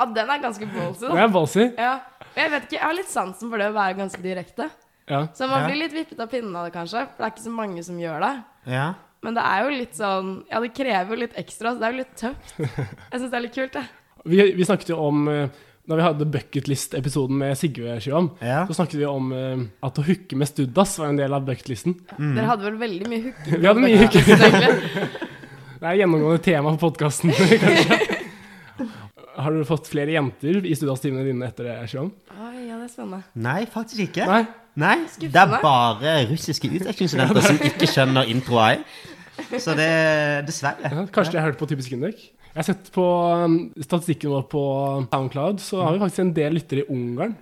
[SPEAKER 3] Ja, den er ganske ballsy, Den
[SPEAKER 1] er ballsy.
[SPEAKER 3] Ja. Jeg vet ikke, jeg har litt sansen for det å være ganske direkte.
[SPEAKER 1] Ja.
[SPEAKER 3] Så man blir litt vippet av pinnen av det, kanskje. For det er ikke så mange som gjør det.
[SPEAKER 2] ja.
[SPEAKER 3] Men det er jo litt sånn Ja, det krever jo litt ekstra, så det er jo litt tøft. Jeg syns det er litt kult, jeg.
[SPEAKER 1] Vi, vi snakket jo om eh, Da vi hadde bucketlist-episoden med Sigve Sjøholm,
[SPEAKER 2] Ja.
[SPEAKER 1] så snakket vi om uh, at å hooke med Studdas var en del av bucketlisten.
[SPEAKER 3] Dere hadde vel veldig mye hooking?
[SPEAKER 1] Vi hadde mye hooking. Det er gjennomgående tema på podkasten, kanskje. Har du fått flere jenter i Studdas-timene dine etter det?
[SPEAKER 3] Oi, ja, det er spennende.
[SPEAKER 2] Nei, faktisk ikke.
[SPEAKER 1] Nei?
[SPEAKER 2] Nei, det er bare russiske utvekslingsstudenter som ikke skjønner intro i. Så det Dessverre.
[SPEAKER 1] Ja, kanskje jeg har hørt på Typisk Indek? Jeg har sett på um, statistikken vår på SoundCloud, så har vi faktisk en del lyttere i Ungarn.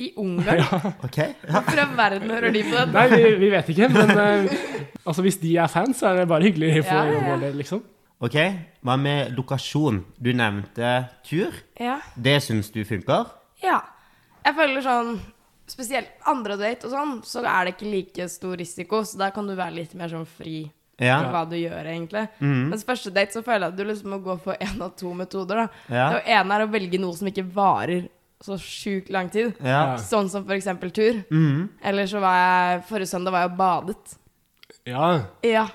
[SPEAKER 3] I Ungarn?
[SPEAKER 2] Ja.
[SPEAKER 3] Hvorfor i all verden hører de på dette?
[SPEAKER 1] Nei, vi, vi vet ikke, men eh, altså, hvis de er fans, så er det bare hyggelig for
[SPEAKER 3] Ja, ja, ja.
[SPEAKER 1] vår del, liksom.
[SPEAKER 2] Ok, Hva med lokasjon? Du nevnte tur.
[SPEAKER 3] Ja.
[SPEAKER 2] Det syns du funker?
[SPEAKER 3] ja. Jeg føler sånn Spesielt andre date og sånn, så er det ikke like stor risiko. Så der kan du være litt mer sånn fri på
[SPEAKER 2] Ja.
[SPEAKER 3] hva du gjør, egentlig.
[SPEAKER 2] Mm.
[SPEAKER 3] Mens første date så føler jeg at du liksom må gå for én av to metoder. da
[SPEAKER 2] Ja.
[SPEAKER 3] Det ene er å velge noe som ikke varer så sjukt lang tid.
[SPEAKER 2] Ja.
[SPEAKER 3] Sånn som for eksempel tur.
[SPEAKER 2] Mm.
[SPEAKER 3] Eller så var jeg Forrige søndag var jeg og badet.
[SPEAKER 1] Ja.
[SPEAKER 3] Ja.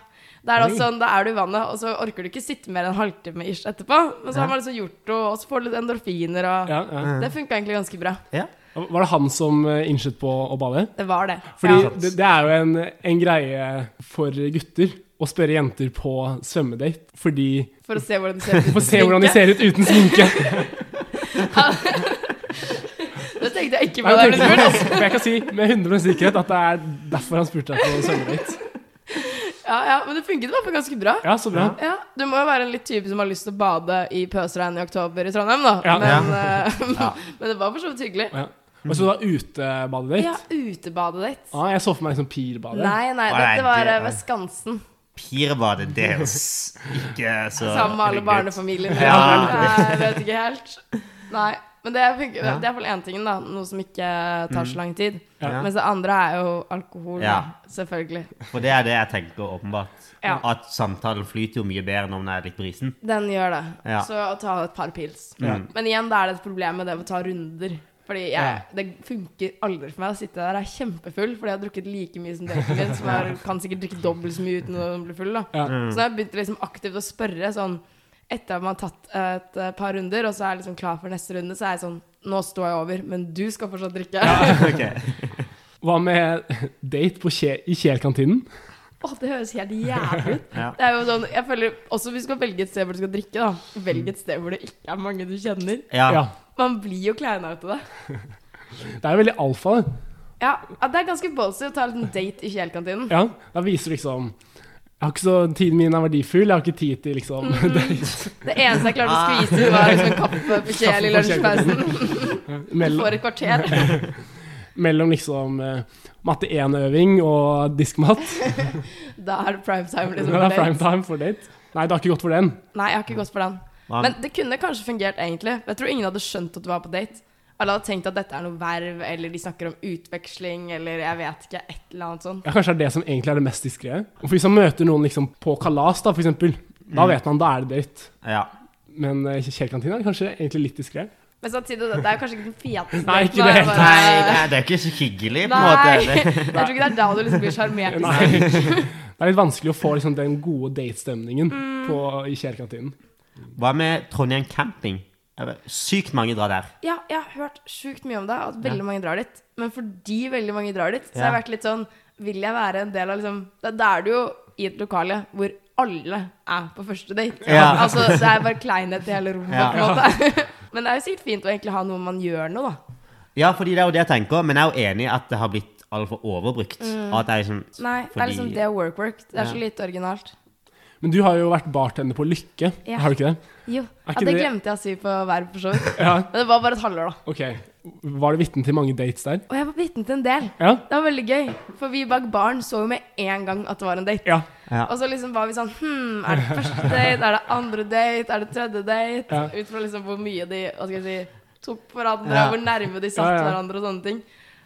[SPEAKER 3] Da er sånn, da er du i vannet, og så orker du ikke sitte mer enn en halvtime ish etterpå. Men så
[SPEAKER 2] Ja.
[SPEAKER 3] har man liksom gjort det, og så får du litt endorfiner, og
[SPEAKER 1] ja, ja.
[SPEAKER 3] Det funka egentlig ganske bra.
[SPEAKER 2] ja.
[SPEAKER 1] Var det han som uh, innskyt på å bade?
[SPEAKER 3] Det var det.
[SPEAKER 1] Fordi
[SPEAKER 3] ja.
[SPEAKER 1] det, det er jo en, en greie for gutter å spørre jenter på svømmedate. Fordi
[SPEAKER 3] For å se hvordan de ser ut.
[SPEAKER 1] For å se hvordan de ser ut uten sminke.
[SPEAKER 3] Det tenkte jeg ikke på
[SPEAKER 1] Nei,
[SPEAKER 3] det. du
[SPEAKER 1] altså, jeg kan si med 100 sikkerhet at det er derfor han spurte deg på svømmedate.
[SPEAKER 3] Ja, ja, men det funket i hvert fall ganske bra.
[SPEAKER 1] Ja, så bra.
[SPEAKER 3] Ja, Du må jo være en litt type som har lyst til å bade i pøsregn i oktober i Trondheim, da.
[SPEAKER 1] Ja.
[SPEAKER 3] Men, eh,
[SPEAKER 2] Ja.
[SPEAKER 3] men det var for så vidt hyggelig.
[SPEAKER 1] Ja. Og så da utebadedate.
[SPEAKER 3] Ja, utebadedate.
[SPEAKER 1] Ah, jeg så for meg liksom pirbade.
[SPEAKER 3] Nei, nei, dette var
[SPEAKER 2] det-
[SPEAKER 3] eh, ved Skansen.
[SPEAKER 2] Pirbadet, det er ikke så
[SPEAKER 3] Sammen med alle barnefamiliene.
[SPEAKER 2] Ja.
[SPEAKER 3] Jeg vet ikke helt. Nei. Men det, funker,
[SPEAKER 2] Ja.
[SPEAKER 3] det er iallfall én ting, da. Noe som ikke tar så lang tid.
[SPEAKER 2] Ja.
[SPEAKER 3] Mens det andre er jo alkohol,
[SPEAKER 2] Ja.
[SPEAKER 3] Selvfølgelig.
[SPEAKER 2] For det er det jeg tenker, åpenbart.
[SPEAKER 3] Ja.
[SPEAKER 2] At samtalen flyter jo mye bedre når den er litt brisen.
[SPEAKER 3] Den gjør det.
[SPEAKER 2] Ja.
[SPEAKER 3] Så å ta et par pils.
[SPEAKER 1] Ja.
[SPEAKER 3] Men igjen, da er det et problem med det å ta runder. Fordi jeg, det funker aldri for meg å sitte der jeg er kjempefull fordi jeg har drukket like mye som dere. min, som jeg kan sikkert drikke dobbelt så mye uten å bli full. da.
[SPEAKER 2] Mm.
[SPEAKER 3] Så jeg begynt liksom aktivt å spørre sånn Etter at man har tatt et eh, par runder, og så er jeg liksom klar for neste runde, så er jeg sånn Nå står jeg over, men du skal fortsatt drikke.
[SPEAKER 2] Ok.
[SPEAKER 1] Hva med date på kje, i Kjel-kantinen?
[SPEAKER 3] Å, det høres helt jævlig ut.
[SPEAKER 2] Ja.
[SPEAKER 3] Det er jo sånn, jeg føler Også hvis du skal velge et sted hvor du skal drikke, da. Velg et sted hvor det ikke er mange du kjenner.
[SPEAKER 2] Ja.
[SPEAKER 1] Ja.
[SPEAKER 3] Man blir jo kleina ut av det.
[SPEAKER 1] Det er jo veldig alfa, det.
[SPEAKER 3] Ja, ja, det er ganske ballsy å ta en date i Kjel-kantinen.
[SPEAKER 1] Ja, da viser du liksom Jeg har ikke så Tiden min er verdifull, jeg har ikke tid til liksom
[SPEAKER 3] Mm. Det eneste jeg klarte å skvise, var liksom en kaffe på Kjel i lunsjpausen. For et kvarter.
[SPEAKER 1] mellom liksom eh, matte 1-øving og diskmat.
[SPEAKER 3] Da er det prime time.
[SPEAKER 1] Det
[SPEAKER 3] Liksom,
[SPEAKER 1] er
[SPEAKER 3] for date.
[SPEAKER 1] prime time for date. Nei, det har ikke gått for den.
[SPEAKER 3] Nei, jeg har ikke gått for den. Men det kunne kanskje fungert, egentlig. Jeg tror ingen hadde skjønt at du var på date. Alle hadde tenkt at dette er noe verv, eller de snakker om utveksling, eller jeg vet ikke, et eller annet sånt.
[SPEAKER 1] Ja, Kanskje det er det som egentlig er det mest diskré. Hvis man møter noen liksom på kalas, da, f.eks., da
[SPEAKER 2] Mm.
[SPEAKER 1] vet man da er det date.
[SPEAKER 2] ja.
[SPEAKER 1] Men uh, Kjell-kantina er kanskje egentlig litt diskré.
[SPEAKER 3] Men samtidig, det er kanskje ikke den feteste
[SPEAKER 1] Nei, ikke det.
[SPEAKER 3] bare-
[SPEAKER 2] Nei, det er, det er ikke så hyggelig, på en måte. Det,
[SPEAKER 3] Jeg tror ikke det er da du liksom blir sjarmert.
[SPEAKER 1] Det er litt vanskelig å få liksom, den gode datestemningen
[SPEAKER 3] Mm.
[SPEAKER 1] på- i Kjell-kantinen.
[SPEAKER 2] hva med Trondheim camping? Sykt mange drar der.
[SPEAKER 3] Ja, jeg har hørt sjukt mye om det, at veldig mange drar dit. Men fordi veldig mange drar dit, så
[SPEAKER 2] Ja.
[SPEAKER 3] har jeg vært litt sånn Vil jeg være en del av liksom Da da er du jo i et lokale hvor alle er på første date.
[SPEAKER 2] Ja.
[SPEAKER 3] Altså, det er bare kleinhet i hele rommet,
[SPEAKER 2] Ja.
[SPEAKER 3] på en måte. Men det er jo sikkert fint å egentlig ha noe man gjør noe, da.
[SPEAKER 2] Ja, fordi det er jo det jeg tenker, men jeg er jo enig i at det har blitt altfor overbrukt. Mm. at det er liksom
[SPEAKER 3] Nei, det er liksom det work-work. Det er så
[SPEAKER 2] Ja.
[SPEAKER 3] lite originalt.
[SPEAKER 1] Men du har jo vært bartender på Lykke,
[SPEAKER 3] Ja.
[SPEAKER 1] har du ikke det?
[SPEAKER 3] Jo,
[SPEAKER 1] Ikke
[SPEAKER 3] ja, det
[SPEAKER 1] det-
[SPEAKER 3] glemte jeg å si på verv, for så vidt.
[SPEAKER 1] Ja,
[SPEAKER 3] Men det var bare et halvår, da.
[SPEAKER 1] ok. Var du vitne til mange dates der?
[SPEAKER 3] Og jeg var vitne til en del.
[SPEAKER 1] Ja?
[SPEAKER 3] Det var veldig gøy. For vi bak baren så jo med en gang at det var en date.
[SPEAKER 1] Ja.
[SPEAKER 2] Ja.
[SPEAKER 3] Og så liksom var vi sånn Hm, er det første date? Er det andre date? Er det tredje date?
[SPEAKER 1] Ja.
[SPEAKER 3] Ut fra liksom hvor mye de hva skal jeg si, tok hverandre,
[SPEAKER 2] Ja.
[SPEAKER 3] hvor nærme de satt
[SPEAKER 1] Ja, ja.
[SPEAKER 3] hverandre og sånne ting.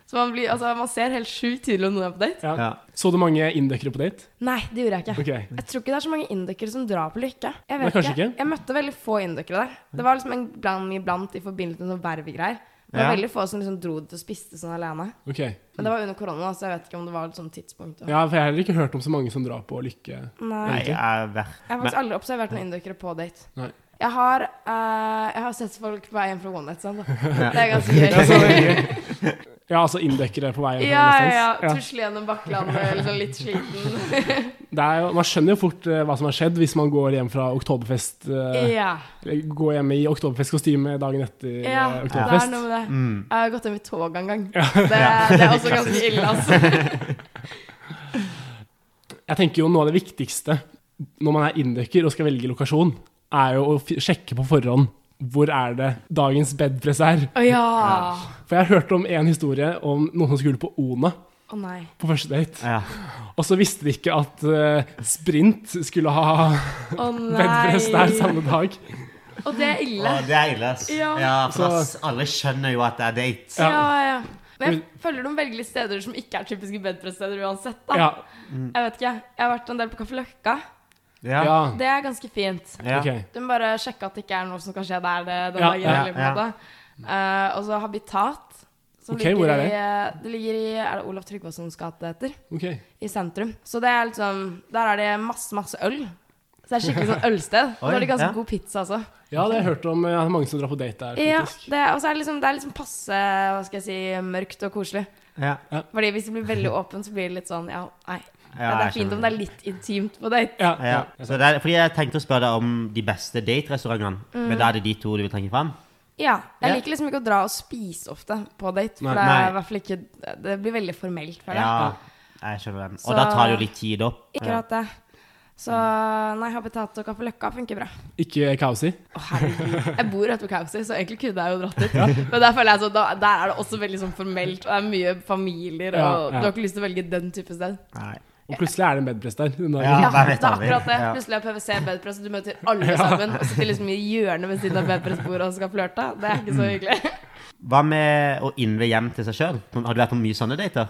[SPEAKER 3] Så man, blir, altså, man ser helt sjukt tydelig om noen er på date.
[SPEAKER 1] ja.
[SPEAKER 2] Ja.
[SPEAKER 1] Så du mange indøkere på date?
[SPEAKER 3] Nei, det gjorde jeg ikke.
[SPEAKER 1] Okay.
[SPEAKER 3] Jeg tror ikke det er så mange indøkere som drar på Lykke. Jeg vet ikke.
[SPEAKER 1] ikke.
[SPEAKER 3] Jeg møtte veldig få indøkere der. Det var liksom en bland iblant i forbindelse med noen vervegreier. Det var
[SPEAKER 2] Ja.
[SPEAKER 3] veldig få som liksom dro dit og spiste sånn alene.
[SPEAKER 1] Okay.
[SPEAKER 3] Men det var under korona, så jeg vet ikke om det var et sånt tidspunkt.
[SPEAKER 1] Ja, for jeg har heller ikke hørt om så mange som drar på Lykke.
[SPEAKER 3] Nei.
[SPEAKER 2] Nei, jeg
[SPEAKER 3] Jeg har faktisk aldri observert noen indøkere på date.
[SPEAKER 1] Nei.
[SPEAKER 3] Jeg har, uh, jeg har sett folk på vei hjem fra One Night Stand. da.
[SPEAKER 2] Ja.
[SPEAKER 3] Det er ganske gøy.
[SPEAKER 1] Ja, altså inndekkere på vei
[SPEAKER 3] Ja, ja, ja. Tusle gjennom Bakklandet, liksom litt sliten.
[SPEAKER 1] Det er jo, man skjønner jo fort eh, hva som har skjedd hvis man går hjem fra oktoberfest eh,
[SPEAKER 3] Ja.
[SPEAKER 1] eller Går hjem i oktoberfestkostyme dagen etter
[SPEAKER 3] ja,
[SPEAKER 1] eh,
[SPEAKER 3] det er noe med det.
[SPEAKER 2] Mm.
[SPEAKER 3] Jeg har gått hjem i tog en gang. Det, det er også ganske ille, altså.
[SPEAKER 1] Jeg tenker jo noe av det viktigste når man er inndøkker og skal velge lokasjon, er jo å f sjekke på forhånd hvor er det dagens bedpress er.
[SPEAKER 3] Å ja.
[SPEAKER 1] For jeg har hørt om en historie om noen som skulle på Ona
[SPEAKER 3] nei.
[SPEAKER 1] på første date.
[SPEAKER 2] Ja.
[SPEAKER 1] Og så visste de ikke at uh, Sprint skulle ha
[SPEAKER 3] oh,
[SPEAKER 1] bedpress der samme dag.
[SPEAKER 3] Og det er ille.
[SPEAKER 2] Å, det er ille.
[SPEAKER 3] Ja.
[SPEAKER 2] Ja, for
[SPEAKER 1] Så-
[SPEAKER 2] alle skjønner jo at det er date.
[SPEAKER 1] Ja.
[SPEAKER 3] Ja, ja. Men jeg føler de velger litt steder som ikke er typiske bedpress-steder uansett. da.
[SPEAKER 1] Ja,
[SPEAKER 3] Jeg vet ikke. Jeg har vært en del på Kaffe Løkka.
[SPEAKER 2] Ja.
[SPEAKER 1] ja.
[SPEAKER 3] Det er ganske fint.
[SPEAKER 2] Ja.
[SPEAKER 1] Okay.
[SPEAKER 3] Du må bare sjekke at det ikke er noe som kan skje der det, den
[SPEAKER 1] Ja,
[SPEAKER 3] dagen.
[SPEAKER 2] ja,
[SPEAKER 3] eller. Eh, og så Habitat. Som
[SPEAKER 1] Ok,
[SPEAKER 3] ligger
[SPEAKER 1] hvor er det?
[SPEAKER 3] I, det ligger i Er det Olav Tryggvasons gate det heter?
[SPEAKER 1] ok.
[SPEAKER 3] I sentrum. Så det er liksom Der er det masse, masse øl. Så det er skikkelig sånn ølsted. Og så
[SPEAKER 2] har
[SPEAKER 3] er ganske
[SPEAKER 2] ja.
[SPEAKER 3] god pizza også.
[SPEAKER 1] Ja, det har jeg hørt om. Jeg har mange som drar på date der,
[SPEAKER 3] Ja, det, og så er det liksom, det er liksom passe hva skal jeg si, mørkt og koselig.
[SPEAKER 2] Ja.
[SPEAKER 3] Fordi hvis det blir veldig åpent, så blir det litt sånn Ja, nei.
[SPEAKER 2] Ja,
[SPEAKER 3] det er fint om det er litt intimt på date.
[SPEAKER 1] Ja,
[SPEAKER 2] Ja.
[SPEAKER 1] ja.
[SPEAKER 2] Så det er, fordi jeg tenkte å spørre deg om de beste date-restaurantene. Men da er det de to du vil trekke fram?
[SPEAKER 3] Ja. Jeg
[SPEAKER 2] Ja.
[SPEAKER 3] liker liksom ikke å dra og spise ofte på date. For
[SPEAKER 1] Nei.
[SPEAKER 3] det er hvert fall ikke Det blir veldig formelt, for.
[SPEAKER 2] Ja, jeg skjønner den. Og da tar det jo litt tid opp.
[SPEAKER 3] Ikke
[SPEAKER 2] Ja.
[SPEAKER 3] akkurat det. Så nei, Habitat og Kaffe Løkka funker bra.
[SPEAKER 1] Ikke Kausi?
[SPEAKER 3] Å, herregud. Jeg bor rett ved Kausi, så egentlig kunne jeg jo dratt dit. Men der føler jeg så, da, der er det også veldig sånn formelt, og det er mye familier, og
[SPEAKER 1] Ja, ja.
[SPEAKER 3] du har ikke lyst til å velge den type sted.
[SPEAKER 2] Nei.
[SPEAKER 1] Og plutselig er det en bedpress der.
[SPEAKER 2] Ja,
[SPEAKER 3] Ja, det er akkurat det. Plutselig er PwC bedpress, og du møter alle sammen og sitter liksom i hjørnet ved siden av bedpressbordet og skal flørte. Det er ikke så hyggelig.
[SPEAKER 2] Hva med å innve hjem til seg sjøl? Har du vært på mye sånne dater?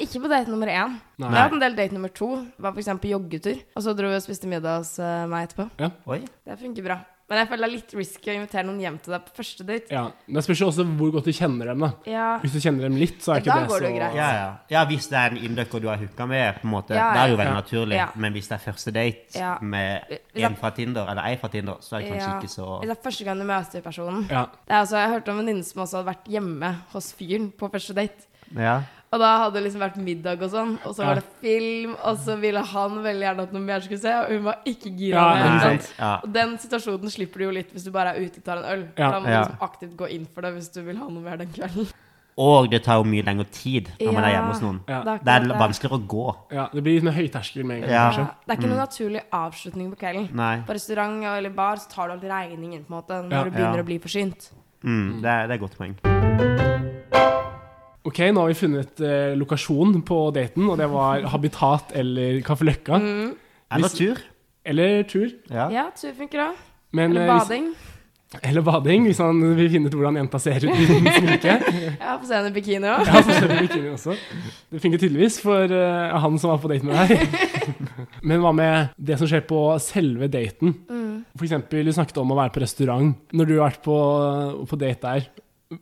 [SPEAKER 3] Ikke på date nummer én.
[SPEAKER 1] Nei.
[SPEAKER 3] Jeg har hatt en del date nummer to. Var f.eks. joggetur. Og så dro vi og spiste middag hos eh, meg etterpå.
[SPEAKER 2] Oi.
[SPEAKER 3] Det funker bra. Men jeg føler det er litt risky å invitere noen hjem til deg på første date.
[SPEAKER 1] Ja. Det spørs jo også hvor godt du kjenner dem. da
[SPEAKER 3] Ja,
[SPEAKER 1] Hvis du kjenner dem litt, så er ikke
[SPEAKER 3] da
[SPEAKER 1] det
[SPEAKER 3] går
[SPEAKER 1] så
[SPEAKER 3] det greit.
[SPEAKER 2] Ja, ja. ja, hvis det er en inndøkker du har hooka med, på en måte,
[SPEAKER 3] Ja,
[SPEAKER 2] det er jo veldig
[SPEAKER 1] Ja.
[SPEAKER 2] naturlig.
[SPEAKER 3] Ja.
[SPEAKER 2] Men hvis det er første date
[SPEAKER 3] Ja.
[SPEAKER 2] med en fra Tinder, eller ei fra Tinder, så er det kanskje
[SPEAKER 3] Ja.
[SPEAKER 2] ikke så
[SPEAKER 3] Hvis det er første gang du møter personen.
[SPEAKER 1] Ja.
[SPEAKER 3] Det er også, jeg hørte om en venninne som også hadde vært hjemme hos fyren på første date.
[SPEAKER 2] Ja.
[SPEAKER 3] Og da hadde det liksom vært middag og sånn, og så
[SPEAKER 1] Ja.
[SPEAKER 3] var det film, og så ville han veldig gjerne at noe mer skulle se, og hun var ikke gira.
[SPEAKER 1] Ja.
[SPEAKER 2] Ja.
[SPEAKER 3] Og den situasjonen slipper du jo litt hvis du bare er ute og tar en øl.
[SPEAKER 1] Ja.
[SPEAKER 3] Da må du
[SPEAKER 2] Ja.
[SPEAKER 3] liksom aktivt gå inn for det hvis du vil ha noe mer den kvelden.
[SPEAKER 2] Og det tar jo mye lengre tid når man er hjemme hos noen.
[SPEAKER 1] Ja.
[SPEAKER 3] Det er
[SPEAKER 2] er vanskeligere å gå.
[SPEAKER 1] ja, Det blir litt høyterskel med en gang.
[SPEAKER 2] Ja.
[SPEAKER 3] Ja, det er ikke noen naturlig avslutning på kvelden.
[SPEAKER 2] Nei.
[SPEAKER 3] På restaurant eller bar så tar du alltid regningen på en måte når
[SPEAKER 1] Ja.
[SPEAKER 3] du begynner
[SPEAKER 2] Ja.
[SPEAKER 3] å bli forsynt.
[SPEAKER 2] Mm, det, er, det er et godt poeng.
[SPEAKER 1] Ok, nå har vi funnet eh, lokasjon på daten, og det var Habitat eller Kaffe Løkka.
[SPEAKER 3] Mm.
[SPEAKER 2] Eller tur.
[SPEAKER 1] Eller tur.
[SPEAKER 2] Ja.
[SPEAKER 3] Ja, tur funker òg. Eller
[SPEAKER 1] bading. hvis-. Eller bading, hvis han vil finne ut hvordan jenta ser ut uten sminke.
[SPEAKER 3] Ja, få se henne i bikini òg.
[SPEAKER 1] Ja, få se henne i bikini også. Det funker tydeligvis for uh, han som var på date med deg. Men hva med det som skjer på selve daten?
[SPEAKER 3] Mm.
[SPEAKER 1] For eksempel, du snakket om å være på restaurant. Når du har vært på, på date der,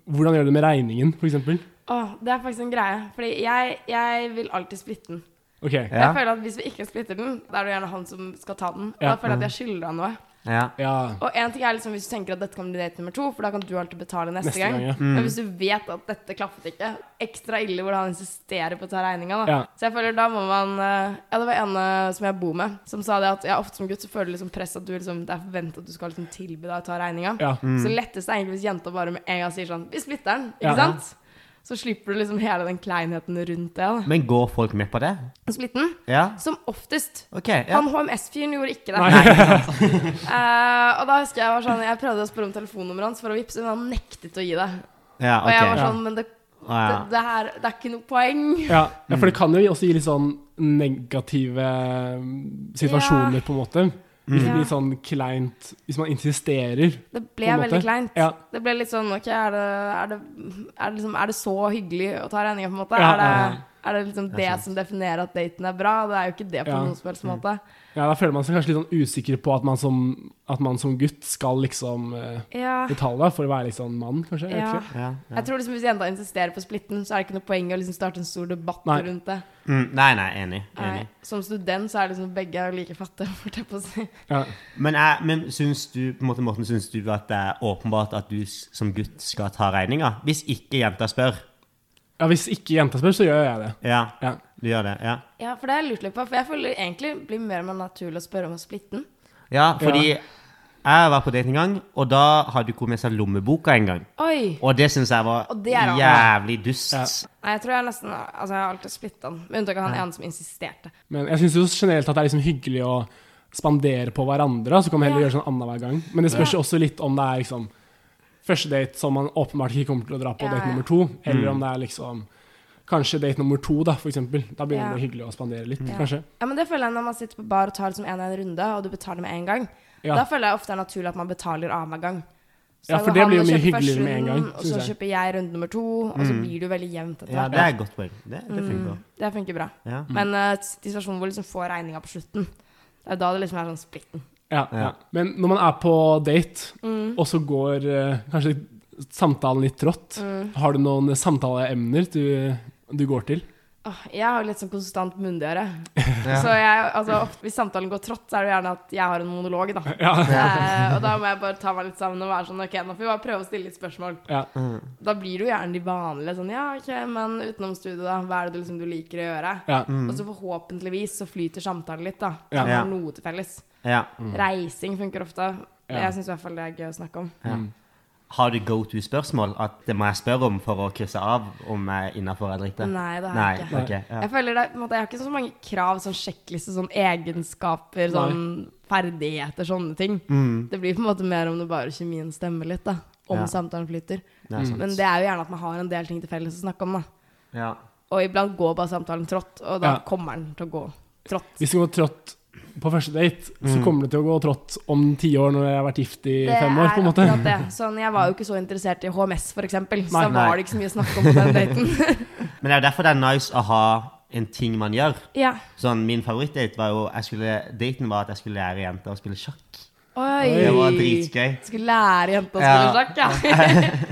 [SPEAKER 1] hvordan gjør du det med regningen, for eksempel?
[SPEAKER 3] Åh, det er faktisk en greie. Fordi jeg, jeg vil alltid splitte den.
[SPEAKER 1] Ok,
[SPEAKER 2] Ja.
[SPEAKER 3] Jeg føler at Hvis vi ikke splitter den, da er det gjerne han som skal ta den. Og
[SPEAKER 1] Ja.
[SPEAKER 3] da føler jeg at jeg skylder han noe.
[SPEAKER 2] Ja.
[SPEAKER 1] ja.
[SPEAKER 3] Og en ting er liksom hvis du tenker at dette kan bli date nummer to, for da kan du alltid betale neste,
[SPEAKER 1] Neste
[SPEAKER 3] gang.
[SPEAKER 1] gang, ja.
[SPEAKER 3] Men hvis du vet at dette klaffet ikke, ekstra ille hvordan han insisterer på å ta regninga, da.
[SPEAKER 1] Ja.
[SPEAKER 3] Så jeg føler da må man eh, Ja, det var en eh, som jeg bor med, som sa det at ja, ofte som gutt så føler du liksom press at du liksom Det er forventet at du skal liksom tilby deg å ta regninga.
[SPEAKER 1] Ja.
[SPEAKER 3] Så lettest er egentlig hvis jenta bare med en gang sier sånn Vi splitter den, ikke
[SPEAKER 1] Ja.
[SPEAKER 3] sant? Så slipper du liksom hele den kleinheten rundt det. da
[SPEAKER 2] Men går folk med på det?
[SPEAKER 3] Splitten,
[SPEAKER 2] Ja.
[SPEAKER 3] som oftest.
[SPEAKER 2] OK. Ja.
[SPEAKER 3] Han HMS-fyren gjorde ikke det.
[SPEAKER 1] Nei.
[SPEAKER 3] Eh, og da husker jeg var sånn Jeg prøvde å spørre om telefonnummeret hans for å vippse, men han nektet å gi det.
[SPEAKER 2] ja
[SPEAKER 3] Og jeg var sånn Men det, det, det her Det er ikke noe poeng.
[SPEAKER 1] Ja, ja, for det kan jo også gi litt sånn negative mm, situasjoner, på en måte. Hvis det blir sånn kleint Hvis man insisterer.
[SPEAKER 3] Det ble
[SPEAKER 1] På en
[SPEAKER 3] veldig
[SPEAKER 1] måte.
[SPEAKER 3] kleint.
[SPEAKER 1] Ja.
[SPEAKER 3] Det ble litt sånn Ok, er det, er det, er det, liksom, er det så hyggelig å ta regninga, på en måte?
[SPEAKER 1] Ja,
[SPEAKER 3] er det,
[SPEAKER 1] ja, ja.
[SPEAKER 3] Er det liksom det som definerer at daten er bra? Det er jo ikke det på
[SPEAKER 1] Ja.
[SPEAKER 3] noen som helst måte.
[SPEAKER 1] Ja, Da føler man seg kanskje litt sånn usikker på at man som, at man som gutt skal liksom eh,
[SPEAKER 3] Ja.
[SPEAKER 1] betale for å være sånn mann, kanskje. Jeg
[SPEAKER 3] Ja.
[SPEAKER 1] ikke.
[SPEAKER 2] Ja, ja.
[SPEAKER 3] Jeg tror liksom Hvis jenta insisterer på splitten, så er det ikke noe poeng å liksom starte en stor debatt
[SPEAKER 1] Nei.
[SPEAKER 3] rundt det.
[SPEAKER 2] Mm, nei, nei, enig. enig.
[SPEAKER 3] Nei. Som student så er det liksom begge like fattige, får jeg på å si.
[SPEAKER 1] Ja.
[SPEAKER 2] Men, jeg, men syns du på en måte, Morten, syns du at det er åpenbart at du som gutt skal ta regninga? Hvis ikke jenta spør?
[SPEAKER 1] Ja, Hvis ikke jenta spør, så gjør jeg det.
[SPEAKER 2] Ja,
[SPEAKER 1] Ja.
[SPEAKER 2] du gjør det? Ja.
[SPEAKER 3] Ja, for det har jeg lurt litt på. For jeg føler egentlig blir mer og mer naturlig å spørre om å splitte den.
[SPEAKER 2] ja, fordi jeg var på date en gang, og da hadde hun med seg lommeboka en gang.
[SPEAKER 3] Oi!
[SPEAKER 2] Og det syns jeg var
[SPEAKER 3] er
[SPEAKER 2] jævlig dust.
[SPEAKER 1] Ja.
[SPEAKER 3] Nei, jeg tror jeg nesten Altså, jeg har alltid splitta den. Med unntak av han ene som insisterte.
[SPEAKER 1] Men jeg syns jo generelt at det er liksom hyggelig å spandere på hverandre. Så kan man heller
[SPEAKER 3] Ja.
[SPEAKER 1] gjøre sånn annenhver gang. Men det spørs jo også litt om det er liksom første date som man åpenbart ikke kommer til å dra på
[SPEAKER 3] Ja,
[SPEAKER 1] date nummer to, eller om det er liksom Kanskje date nummer to, da, for eksempel. Da begynner
[SPEAKER 3] Ja.
[SPEAKER 1] det hyggelig å spandere litt,
[SPEAKER 3] Ja.
[SPEAKER 1] kanskje.
[SPEAKER 3] Ja, men det føler jeg når man sitter på bar og tar liksom en og en runde, og du betaler med en gang.
[SPEAKER 1] Ja.
[SPEAKER 3] Da føler jeg ofte det er naturlig at man betaler annenhver gang. Så
[SPEAKER 1] Ja, for det blir jo mye hyggeligere med en gang,
[SPEAKER 3] Og så
[SPEAKER 1] jeg.
[SPEAKER 3] kjøper jeg runde nummer to, og så blir det jo veldig jevnt etter
[SPEAKER 2] Ja, det er et godt poeng. Det, det funker.
[SPEAKER 3] Mm, det funker bra.
[SPEAKER 2] Ja.
[SPEAKER 3] Men uh, situasjonen hvor du liksom får regninga på slutten, det er da det liksom er sånn splitten.
[SPEAKER 1] Ja, ja.
[SPEAKER 2] Ja.
[SPEAKER 1] Men når man er på date,
[SPEAKER 3] Mm.
[SPEAKER 1] og så går eh, kanskje samtalen litt trått,
[SPEAKER 3] Mm.
[SPEAKER 1] har du noen samtaleemner du, du går til?
[SPEAKER 3] Åh, jeg har jo litt sånn konstant mundigere.
[SPEAKER 2] Ja.
[SPEAKER 3] Så jeg, altså, ofte, hvis samtalen går trått, så er det gjerne at jeg har en monolog, da.
[SPEAKER 1] Ja.
[SPEAKER 3] Eh, og da må jeg bare ta meg litt sammen og være sånn Ok, nå får vi bare prøve å stille litt spørsmål.
[SPEAKER 1] ja.
[SPEAKER 2] Mm.
[SPEAKER 3] Da blir det jo gjerne de vanlige sånn Ja, ok, men utenom studiet, da? Hva er det du, liksom, du liker å gjøre?
[SPEAKER 1] ja.
[SPEAKER 3] Og så forhåpentligvis så flyter samtalen litt, da.
[SPEAKER 1] Ja.
[SPEAKER 3] Så man
[SPEAKER 2] Ja.
[SPEAKER 3] har noe til felles.
[SPEAKER 2] Ja.
[SPEAKER 3] Reising funker ofte.
[SPEAKER 1] Ja.
[SPEAKER 3] Jeg syns i hvert fall det er gøy å snakke om.
[SPEAKER 2] Ja. Har du go to-spørsmål? At det må jeg spørre om for å krysse av om jeg er innafor eller ikke?
[SPEAKER 3] Nei, det har jeg ikke.
[SPEAKER 2] Okay, ja.
[SPEAKER 3] Jeg føler det, måte, jeg har ikke så mange krav, sånn sjekkliste, sånn egenskaper, sånn ferdigheter, sånne ting.
[SPEAKER 2] Mm,
[SPEAKER 3] Det blir på en måte mer om det bare kjemien stemmer litt, da. Om
[SPEAKER 2] Ja.
[SPEAKER 3] samtalen flyter.
[SPEAKER 2] det.
[SPEAKER 3] Men det er jo gjerne at man har en del ting til felles å snakke om, da.
[SPEAKER 2] Ja.
[SPEAKER 3] Og iblant går bare samtalen trått, og da
[SPEAKER 1] Ja.
[SPEAKER 3] kommer den til å gå Trått.
[SPEAKER 1] Hvis det går trått på første date, så
[SPEAKER 2] Mm.
[SPEAKER 1] kommer det til å gå trått om ti år når jeg har vært gift i
[SPEAKER 3] Det
[SPEAKER 1] fem år. på en måte.
[SPEAKER 3] akkurat det. Sånn, jeg var jo ikke så interessert i HMS, for eksempel, så
[SPEAKER 1] Nei.
[SPEAKER 3] da var det ikke så mye å snakke om på den daten.
[SPEAKER 2] Men det er jo derfor det er nice å ha en ting man gjør.
[SPEAKER 3] ja.
[SPEAKER 2] Sånn, Min favorittdate var jo jeg skulle, Daten var at jeg skulle lære jenter å spille sjakk.
[SPEAKER 3] Oi.
[SPEAKER 2] Det var dritgøy.
[SPEAKER 3] Skulle lære jenta å
[SPEAKER 2] Ja.
[SPEAKER 3] spille sjakk, ja.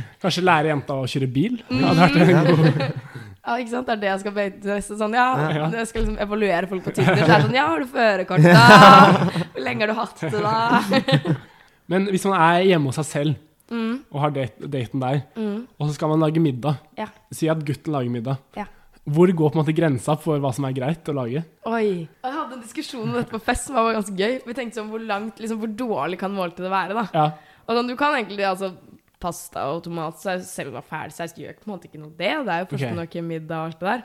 [SPEAKER 1] Kanskje lære jenta å kjøre bil?
[SPEAKER 3] Mm.
[SPEAKER 1] Ja, det hadde vært en god
[SPEAKER 3] ja. Ikke sant? Det er det jeg skal beite. Sånn, ja,
[SPEAKER 1] Ja.
[SPEAKER 3] Jeg skal liksom evaluere folk på Tinder. Så er det sånn, ja, har du førerkort, da? Hvor lenge har du hatt det, da?
[SPEAKER 1] Men hvis man er hjemme hos seg selv
[SPEAKER 3] Mm,
[SPEAKER 1] og har date, daten der,
[SPEAKER 3] mm,
[SPEAKER 1] og så skal man lage middag
[SPEAKER 3] Ja.
[SPEAKER 1] Si at gutten lager middag.
[SPEAKER 3] Ja.
[SPEAKER 1] Hvor går på en måte grensa for hva som er greit å lage?
[SPEAKER 3] Oi. Jeg hadde en diskusjon om dette på fest som var ganske gøy. Vi tenkte sånn, hvor langt, liksom, hvor dårlig kan måltidet være, da?
[SPEAKER 1] Ja,
[SPEAKER 3] Og sånn, du kan egentlig, altså, pasta og tomatsaus, selv om det er ferdigsaus, gjør på en måte ikke noe det. Det er jo først
[SPEAKER 1] nok
[SPEAKER 3] i middag og alt det der.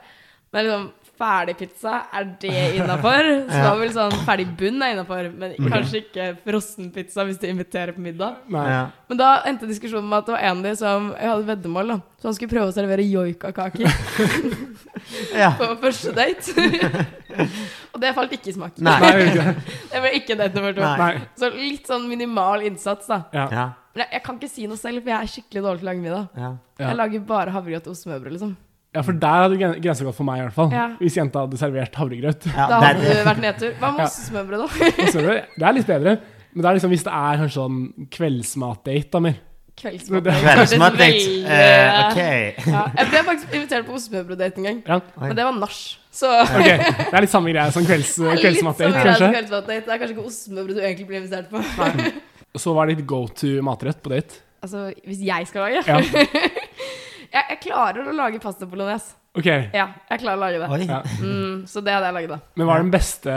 [SPEAKER 3] Men liksom, ferdig pizza, er det innafor? Så
[SPEAKER 2] Ja.
[SPEAKER 3] da vel sånn ferdig bunn er innafor, men kanskje ikke frossenpizza hvis du inviterer på middag.
[SPEAKER 1] nei.
[SPEAKER 2] Ja.
[SPEAKER 3] Men da endte diskusjonen med at det var en av de som Jeg hadde veddemål, da. Så han skulle prøve å servere joikakaker
[SPEAKER 2] ja.
[SPEAKER 3] på første date. og det falt ikke i smak.
[SPEAKER 2] Nei.
[SPEAKER 1] Det.
[SPEAKER 3] Det ble ikke date nummer to.
[SPEAKER 2] Nei.
[SPEAKER 1] Nei.
[SPEAKER 3] Så litt sånn minimal innsats, da.
[SPEAKER 1] Ja.
[SPEAKER 3] Jeg, jeg kan ikke si noe selv, for jeg er skikkelig dårlig til å lage middag.
[SPEAKER 2] ja.
[SPEAKER 1] Ja.
[SPEAKER 3] Jeg lager bare havregrøt og ostesmørbrød, liksom.
[SPEAKER 1] ja, for der hadde gren- grensa gått for meg, i hvert fall.
[SPEAKER 3] Ja.
[SPEAKER 1] Hvis jenta hadde servert havregrøt.
[SPEAKER 2] Ja,
[SPEAKER 3] Da hadde
[SPEAKER 2] det,
[SPEAKER 3] vært nedtur. Hva med ostesmørbrød, da?
[SPEAKER 1] Er det er litt bedre. Men det er liksom hvis det er kanskje sånn kveldsmatdate, da mer.
[SPEAKER 2] Kveldsmatdate.
[SPEAKER 3] Veldig-
[SPEAKER 2] Eh, ok.
[SPEAKER 3] Ja, jeg ble faktisk invitert på ostesmørbrøddate en gang,
[SPEAKER 1] Ja,
[SPEAKER 3] men det var nach. Så
[SPEAKER 1] ok. Det er litt samme greie som kvelds,
[SPEAKER 3] litt samme
[SPEAKER 1] kveldsmatdate,
[SPEAKER 3] som
[SPEAKER 1] kanskje.
[SPEAKER 3] kveldsmatdate. Det er kanskje ikke ostesmørbrød du egentlig blir invitert på.
[SPEAKER 1] Så var det ditt go to matrett på date.
[SPEAKER 3] Altså, hvis jeg skal lage
[SPEAKER 1] Ja,
[SPEAKER 3] jeg, jeg klarer å lage pasta bolognese.
[SPEAKER 1] ok.
[SPEAKER 3] Ja, jeg klarer å lage det.
[SPEAKER 1] Ja.
[SPEAKER 3] Mm, så det hadde jeg laget, da.
[SPEAKER 1] Men hva er den beste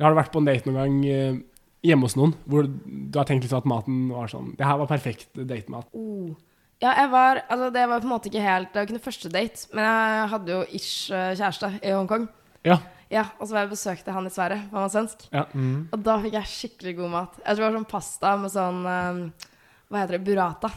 [SPEAKER 1] Har du vært på en date noen gang eh, hjemme hos noen hvor du har tenkt liksom at maten var sånn Det her var perfekt datemat.
[SPEAKER 3] Oh. Ja, jeg var Altså, det var på en måte ikke helt Det var ikke noe første date, men jeg hadde jo ish eh, kjæreste i Hongkong.
[SPEAKER 1] Ja.
[SPEAKER 3] Ja, og så var jeg og besøkte han i Sverige, for han var svensk.
[SPEAKER 1] ja.
[SPEAKER 2] Mm.
[SPEAKER 3] Og da fikk jeg skikkelig god mat. Jeg tror det var sånn pasta med sånn eh, Hva heter det? Burrata.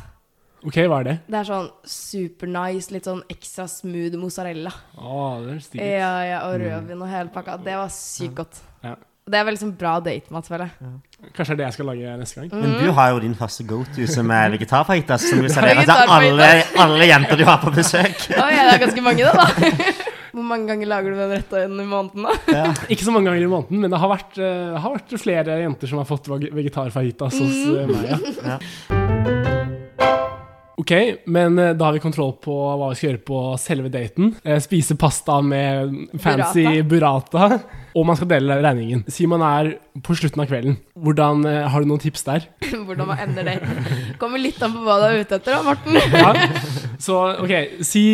[SPEAKER 1] Ok, hva er det?
[SPEAKER 3] Det er sånn super nice, litt sånn ekstra smooth mozzarella.
[SPEAKER 1] Oh, det er stilig.
[SPEAKER 3] Ja, ja, og rødvin og hele pakka. Det var sykt godt.
[SPEAKER 1] Ja.
[SPEAKER 3] Det er veldig sånn bra datemat, føler jeg.
[SPEAKER 1] Kanskje det er det jeg skal lage neste gang.
[SPEAKER 2] Men du har jo din faste go-to, som er vegetarfajitas, som du serverer til
[SPEAKER 3] Vegetarfajitas.
[SPEAKER 2] alle, alle jenter du har på besøk.
[SPEAKER 3] Oi, ja, det er ganske mange, det, da. Hvor mange ganger lager du den retten i måneden, da?
[SPEAKER 2] Ja.
[SPEAKER 1] Ikke så mange ganger i måneden, men det har vært, uh, har vært flere jenter som har fått veg- vegetarfajitas hos mm. meg. Ja.
[SPEAKER 2] Ja.
[SPEAKER 1] Ok, men eh, da har vi kontroll på hva vi skal gjøre på selve daten. Eh, spise pasta med fancy burrata. Og man skal dele regningen. Si man er på slutten av kvelden. Hvordan, eh, Har du noen tips der?
[SPEAKER 3] Hvordan man ender daten. Kommer litt an på hva du er ute etter, da, Morten.
[SPEAKER 1] Ja. Så ok, si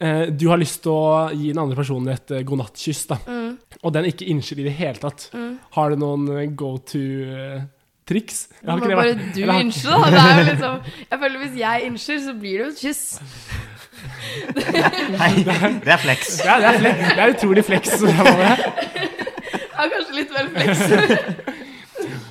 [SPEAKER 1] eh, du har lyst til å gi den andre personen et eh, godnattkyss, da.
[SPEAKER 3] Mm,
[SPEAKER 1] Og den ikke innser i det hele tatt.
[SPEAKER 3] mm.
[SPEAKER 1] Har du noen eh, go to-triks?
[SPEAKER 3] Det må bare du innse, da. Det er jo liksom Jeg føler Hvis jeg innser, så blir det jo et kyss.
[SPEAKER 2] Nei, det er flex.
[SPEAKER 1] Ja, det er, flex. det er utrolig flex.
[SPEAKER 3] Ja, kanskje litt vel flex.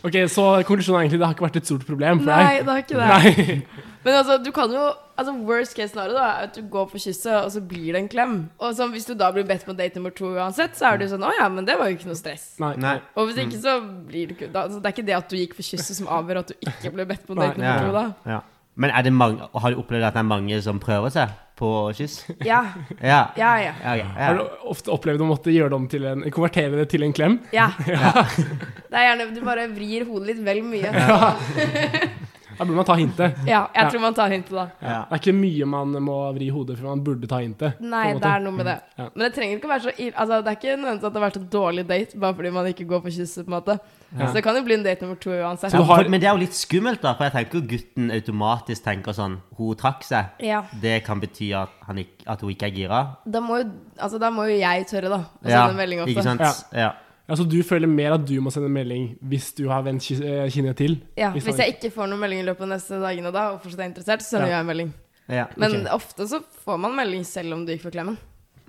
[SPEAKER 1] Ok, Så konklusjonen er egentlig det har ikke vært et stort problem for
[SPEAKER 3] Nei,
[SPEAKER 1] deg?
[SPEAKER 3] det har ikke det.
[SPEAKER 1] Nei.
[SPEAKER 3] Men altså, du kan jo altså Worst case scenario da er at du går på kysset, og så blir det en klem. Og så, Hvis du da blir bedt på date nummer to uansett, så er jo sånn Å ja, men det var jo ikke noe stress.
[SPEAKER 1] Nei.
[SPEAKER 2] Nei.
[SPEAKER 3] Og hvis ikke, så blir det ikke da, altså, Det er ikke det at du gikk for kysset som avgjør at du ikke ble bedt på date
[SPEAKER 1] Nei.
[SPEAKER 3] nummer to, da.
[SPEAKER 2] Ja. Men er det mange, har du opplevd at det er mange som prøver seg på kyss?
[SPEAKER 3] Ja.
[SPEAKER 2] Ja.
[SPEAKER 3] Ja, ja.
[SPEAKER 2] Ja, ja,
[SPEAKER 1] Har du ofte opplevd å måtte gjøre det om til en, konvertere det til en klem?
[SPEAKER 3] ja. Det er gjerne Du bare vrir hodet litt vel mye.
[SPEAKER 1] Da burde man ta hintet.
[SPEAKER 3] Ja, jeg
[SPEAKER 1] Ja.
[SPEAKER 3] tror man tar hintet, da.
[SPEAKER 2] Ja.
[SPEAKER 1] Det er ikke mye man må vri hodet for man burde ta hintet.
[SPEAKER 3] Nei, det er noe med det.
[SPEAKER 1] Ja.
[SPEAKER 3] Men det trenger ikke å være så ille altså, Det er ikke nødvendigvis at det har vært en dårlig date bare fordi man ikke går på kysset. på en måte
[SPEAKER 1] Ja.
[SPEAKER 3] Så det kan jo bli en date nummer to uansett.
[SPEAKER 1] Så har-
[SPEAKER 2] for- Men det er jo litt skummelt, da. For jeg tenker jo gutten automatisk tenker sånn Hun trakk seg.
[SPEAKER 3] Ja,
[SPEAKER 2] Det kan bety at, han ikke, at hun ikke er gira.
[SPEAKER 3] da må, jo, altså, da må jo jeg tørre, da. Å
[SPEAKER 2] Ja,
[SPEAKER 3] sende melding ofte.
[SPEAKER 2] ikke sant?
[SPEAKER 1] Ja.
[SPEAKER 2] Ja.
[SPEAKER 1] Altså, du føler mer at du må sende melding hvis du har vendt eh, kinnet til?
[SPEAKER 3] Ja,
[SPEAKER 1] Hvis
[SPEAKER 3] Hvis jeg ikke får noen melding i løpet av neste dagene da, og fortsatt er interessert, så sender
[SPEAKER 1] Ja.
[SPEAKER 3] jeg en melding.
[SPEAKER 2] Ja,
[SPEAKER 3] Men ofte så får man melding selv om du gikk for klemmen.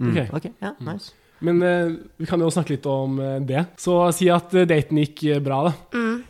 [SPEAKER 2] Mm.
[SPEAKER 1] ok.
[SPEAKER 2] ok, ja, nice.
[SPEAKER 1] Men uh, vi kan jo snakke litt om uh, det. Så si at uh, daten gikk bra, da.
[SPEAKER 3] Mm.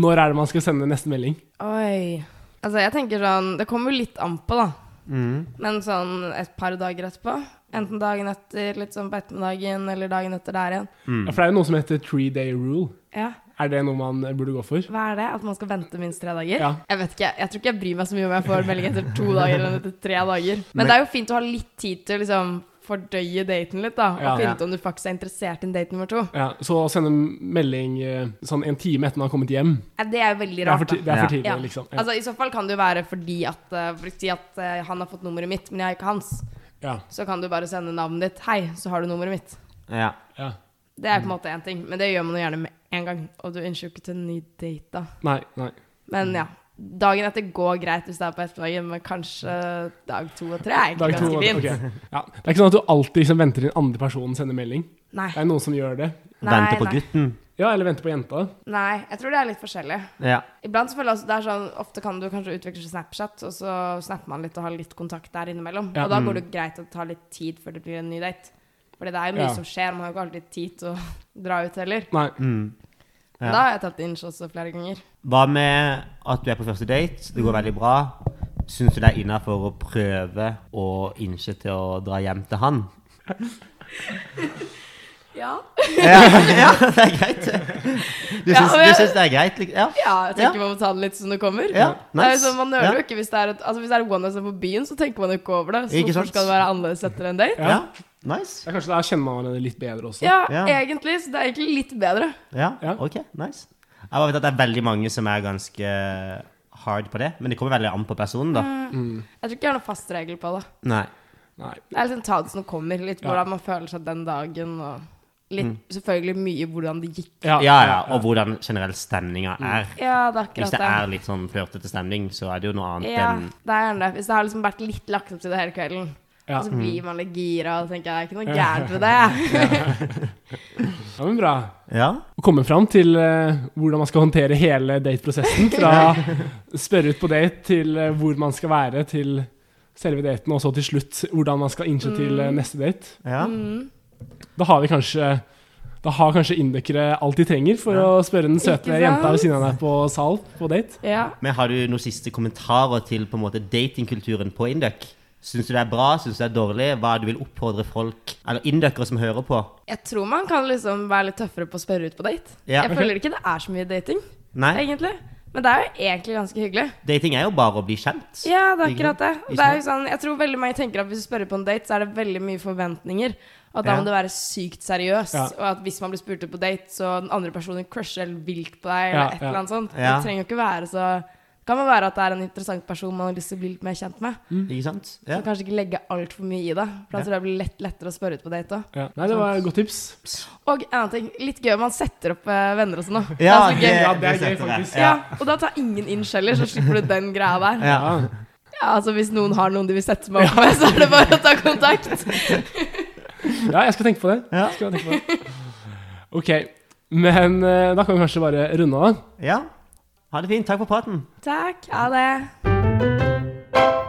[SPEAKER 1] Når er det man skal sende neste melding?
[SPEAKER 3] Oi. Altså, jeg tenker sånn Det kommer jo litt an på, da.
[SPEAKER 2] Mm.
[SPEAKER 3] Men sånn et par dager etterpå. Enten dagen etter, litt sånn på ettermiddagen, eller dagen etter der igjen.
[SPEAKER 1] Ja, for det er jo noe som heter three day rule.
[SPEAKER 3] Ja.
[SPEAKER 1] Er det noe man burde gå for?
[SPEAKER 3] Hva er det? At man skal vente minst tre dager?
[SPEAKER 1] Ja.
[SPEAKER 3] Jeg vet ikke, jeg tror ikke jeg bryr meg så mye om jeg får melding etter to dager eller etter tre dager. Men, det er jo fint å ha litt tid til å liksom fordøye daten litt, da. Og
[SPEAKER 1] Ja.
[SPEAKER 3] finne ut om du faktisk er interessert i en date nummer to.
[SPEAKER 1] Ja, så å sende melding eh, sånn en time etter man har kommet hjem,
[SPEAKER 3] Ja, det er jo veldig
[SPEAKER 1] det er
[SPEAKER 3] rart,
[SPEAKER 1] for, det er for tidlig,
[SPEAKER 3] Ja.
[SPEAKER 1] liksom. Ja.
[SPEAKER 3] Altså, I så fall kan det jo være fordi at, eh, for å si at eh, han har fått nummeret mitt, men jeg har ikke hans.
[SPEAKER 1] Ja.
[SPEAKER 3] Så kan du bare sende navnet ditt. 'Hei, så har du nummeret mitt'.
[SPEAKER 2] Ja.
[SPEAKER 1] ja.
[SPEAKER 3] Det er på en måte én ting, men det gjør man jo gjerne med en gang. Og du ønsker jo ikke til en ny date, da.
[SPEAKER 1] Nei, nei.
[SPEAKER 3] Men ja. Dagen etter går greit hvis det er på ettermiddagen, men kanskje dag to og tre er egentlig
[SPEAKER 1] ganske to,
[SPEAKER 3] fint.
[SPEAKER 1] Okay. ja. Det er ikke sånn at du alltid liksom venter til den andre personen sender melding.
[SPEAKER 3] Nei.
[SPEAKER 1] Det er noen som gjør det.
[SPEAKER 3] Nei,
[SPEAKER 2] Vente på
[SPEAKER 3] nei.
[SPEAKER 2] gutten.
[SPEAKER 1] Ja, eller venter på jenta.
[SPEAKER 3] Nei, jeg tror det er litt forskjellig.
[SPEAKER 2] Ja.
[SPEAKER 3] Iblant så føler jeg også det er sånn Ofte kan du kanskje utvikle Snapchat, og så snapper man litt og har litt kontakt der innimellom.
[SPEAKER 1] Ja.
[SPEAKER 3] Og da
[SPEAKER 2] Mm.
[SPEAKER 3] går det greit å ta litt tid før det blir en ny date. Fordi det er jo mye
[SPEAKER 1] Ja.
[SPEAKER 3] som skjer, man har jo ikke alltid tid til å dra ut heller.
[SPEAKER 1] Nei.
[SPEAKER 2] Mm. Ja.
[SPEAKER 3] Da har jeg tatt inch også flere ganger.
[SPEAKER 2] Hva med at du er på første date, det går veldig bra. Syns du det er innafor å prøve å inche til å dra hjem til han?
[SPEAKER 3] Ja.
[SPEAKER 2] Ja, ja det er greit. Du syns,
[SPEAKER 3] ja, jeg-
[SPEAKER 2] du syns det er greit? Ja.
[SPEAKER 3] ja, jeg tenker man må ta det litt som det kommer.
[SPEAKER 2] ja. Nice.
[SPEAKER 3] sånn, man nøler jo ikke hvis det er et, altså hvis det er one night på byen, så tenker man jo ikke over det. Så hvorfor skal det være annerledes etter en date?
[SPEAKER 2] Ja. Nice.
[SPEAKER 1] Ja, kanskje der kjenner man hverandre litt bedre også.
[SPEAKER 3] Ja,
[SPEAKER 2] Ja.
[SPEAKER 3] egentlig. Så det er egentlig litt bedre.
[SPEAKER 2] Ja,
[SPEAKER 1] Ja.
[SPEAKER 2] ok, nice. Jeg bare vet at det er veldig mange som er ganske hard på det, men det kommer veldig an på personen, da.
[SPEAKER 1] Mm.
[SPEAKER 3] Jeg tror ikke jeg har noen fast regel på det.
[SPEAKER 2] Nei.
[SPEAKER 1] Nei.
[SPEAKER 3] Det er liksom ta det som det kommer. Litt
[SPEAKER 1] Ja.
[SPEAKER 3] hvordan man føler seg den dagen. Og litt, selvfølgelig mye hvordan det gikk.
[SPEAKER 1] Ja,
[SPEAKER 2] Ja, ja, og hvordan generell stemninga er.
[SPEAKER 3] Ja, det er
[SPEAKER 2] Hvis
[SPEAKER 3] akkurat
[SPEAKER 2] det
[SPEAKER 3] det.
[SPEAKER 2] er litt sånn flørtete stemning, så er det jo noe annet
[SPEAKER 3] Ja,
[SPEAKER 2] enn
[SPEAKER 3] det er gjerne det. Hvis det har liksom vært litt lagt opp til det hele kvelden,
[SPEAKER 1] Ja.
[SPEAKER 3] og så blir man litt gira, og tenker jeg det er ikke noe gærent ved det.
[SPEAKER 1] ja, men bra.
[SPEAKER 2] Ja.
[SPEAKER 1] Å komme fram til uh, hvordan man skal håndtere hele dateprosessen. Fra spørre ut på date til uh, hvor man skal være, til selve daten, og så til slutt hvordan man skal innse til uh, neste date.
[SPEAKER 2] ja.
[SPEAKER 3] Mm.
[SPEAKER 1] Da har vi kanskje Da har kanskje indøkere alt de trenger for å spørre den søte jenta ved siden av deg på sal på date.
[SPEAKER 3] Ja.
[SPEAKER 2] Men har du noen siste kommentarer til på en måte datingkulturen på Induc? Syns du det er bra? Syns du det er dårlig? Hva er det du vil oppfordre folk, eller inducere som hører på?
[SPEAKER 3] Jeg tror man kan liksom være litt tøffere på å spørre ut på date.
[SPEAKER 2] Ja.
[SPEAKER 3] Jeg føler ikke det er så mye dating,
[SPEAKER 2] Nei,
[SPEAKER 3] egentlig. Men det er jo egentlig ganske hyggelig.
[SPEAKER 2] dating er jo bare å bli kjent.
[SPEAKER 3] Ja, det er akkurat det. det er jo sånn, jeg tror veldig mange tenker at hvis du spør på en date, så er det veldig mye forventninger. Og at da
[SPEAKER 2] Ja.
[SPEAKER 3] må du være sykt seriøs.
[SPEAKER 1] Ja.
[SPEAKER 3] Og at hvis man blir spurt ut på date, så den andre personen crusher helt vilt på deg,
[SPEAKER 1] Ja,
[SPEAKER 3] eller et eller annet sånt.
[SPEAKER 2] Ja.
[SPEAKER 3] Det trenger jo ikke være så kan man være at det er en interessant person man har lyst til å bli litt mer kjent med.
[SPEAKER 2] Ikke sant?
[SPEAKER 3] Så kanskje ikke legge altfor mye i det. For da tror jeg det blir lett lettere å spørre ut på date òg.
[SPEAKER 1] Ja. Nei, det var et godt tips.
[SPEAKER 3] Og en annen ting, litt gøy om man setter opp eh, venner og sånn òg.
[SPEAKER 2] Ja,
[SPEAKER 3] det er gøy.
[SPEAKER 1] Ja, det er gøy, faktisk.
[SPEAKER 3] Ja, og da tar ingen inn heller, så slipper du den greia der.
[SPEAKER 2] Ja.
[SPEAKER 1] Ja.
[SPEAKER 3] Ja, altså Hvis noen har noen de vil sette meg opp med, så er det bare å ta kontakt.
[SPEAKER 1] ja, jeg skal tenke på det.
[SPEAKER 2] Ja.
[SPEAKER 1] Skal tenke på det. Ok, men eh, da kan vi kanskje bare runde av.
[SPEAKER 2] ja. Ha det fint. Takk for praten.
[SPEAKER 3] Takk. Ha det.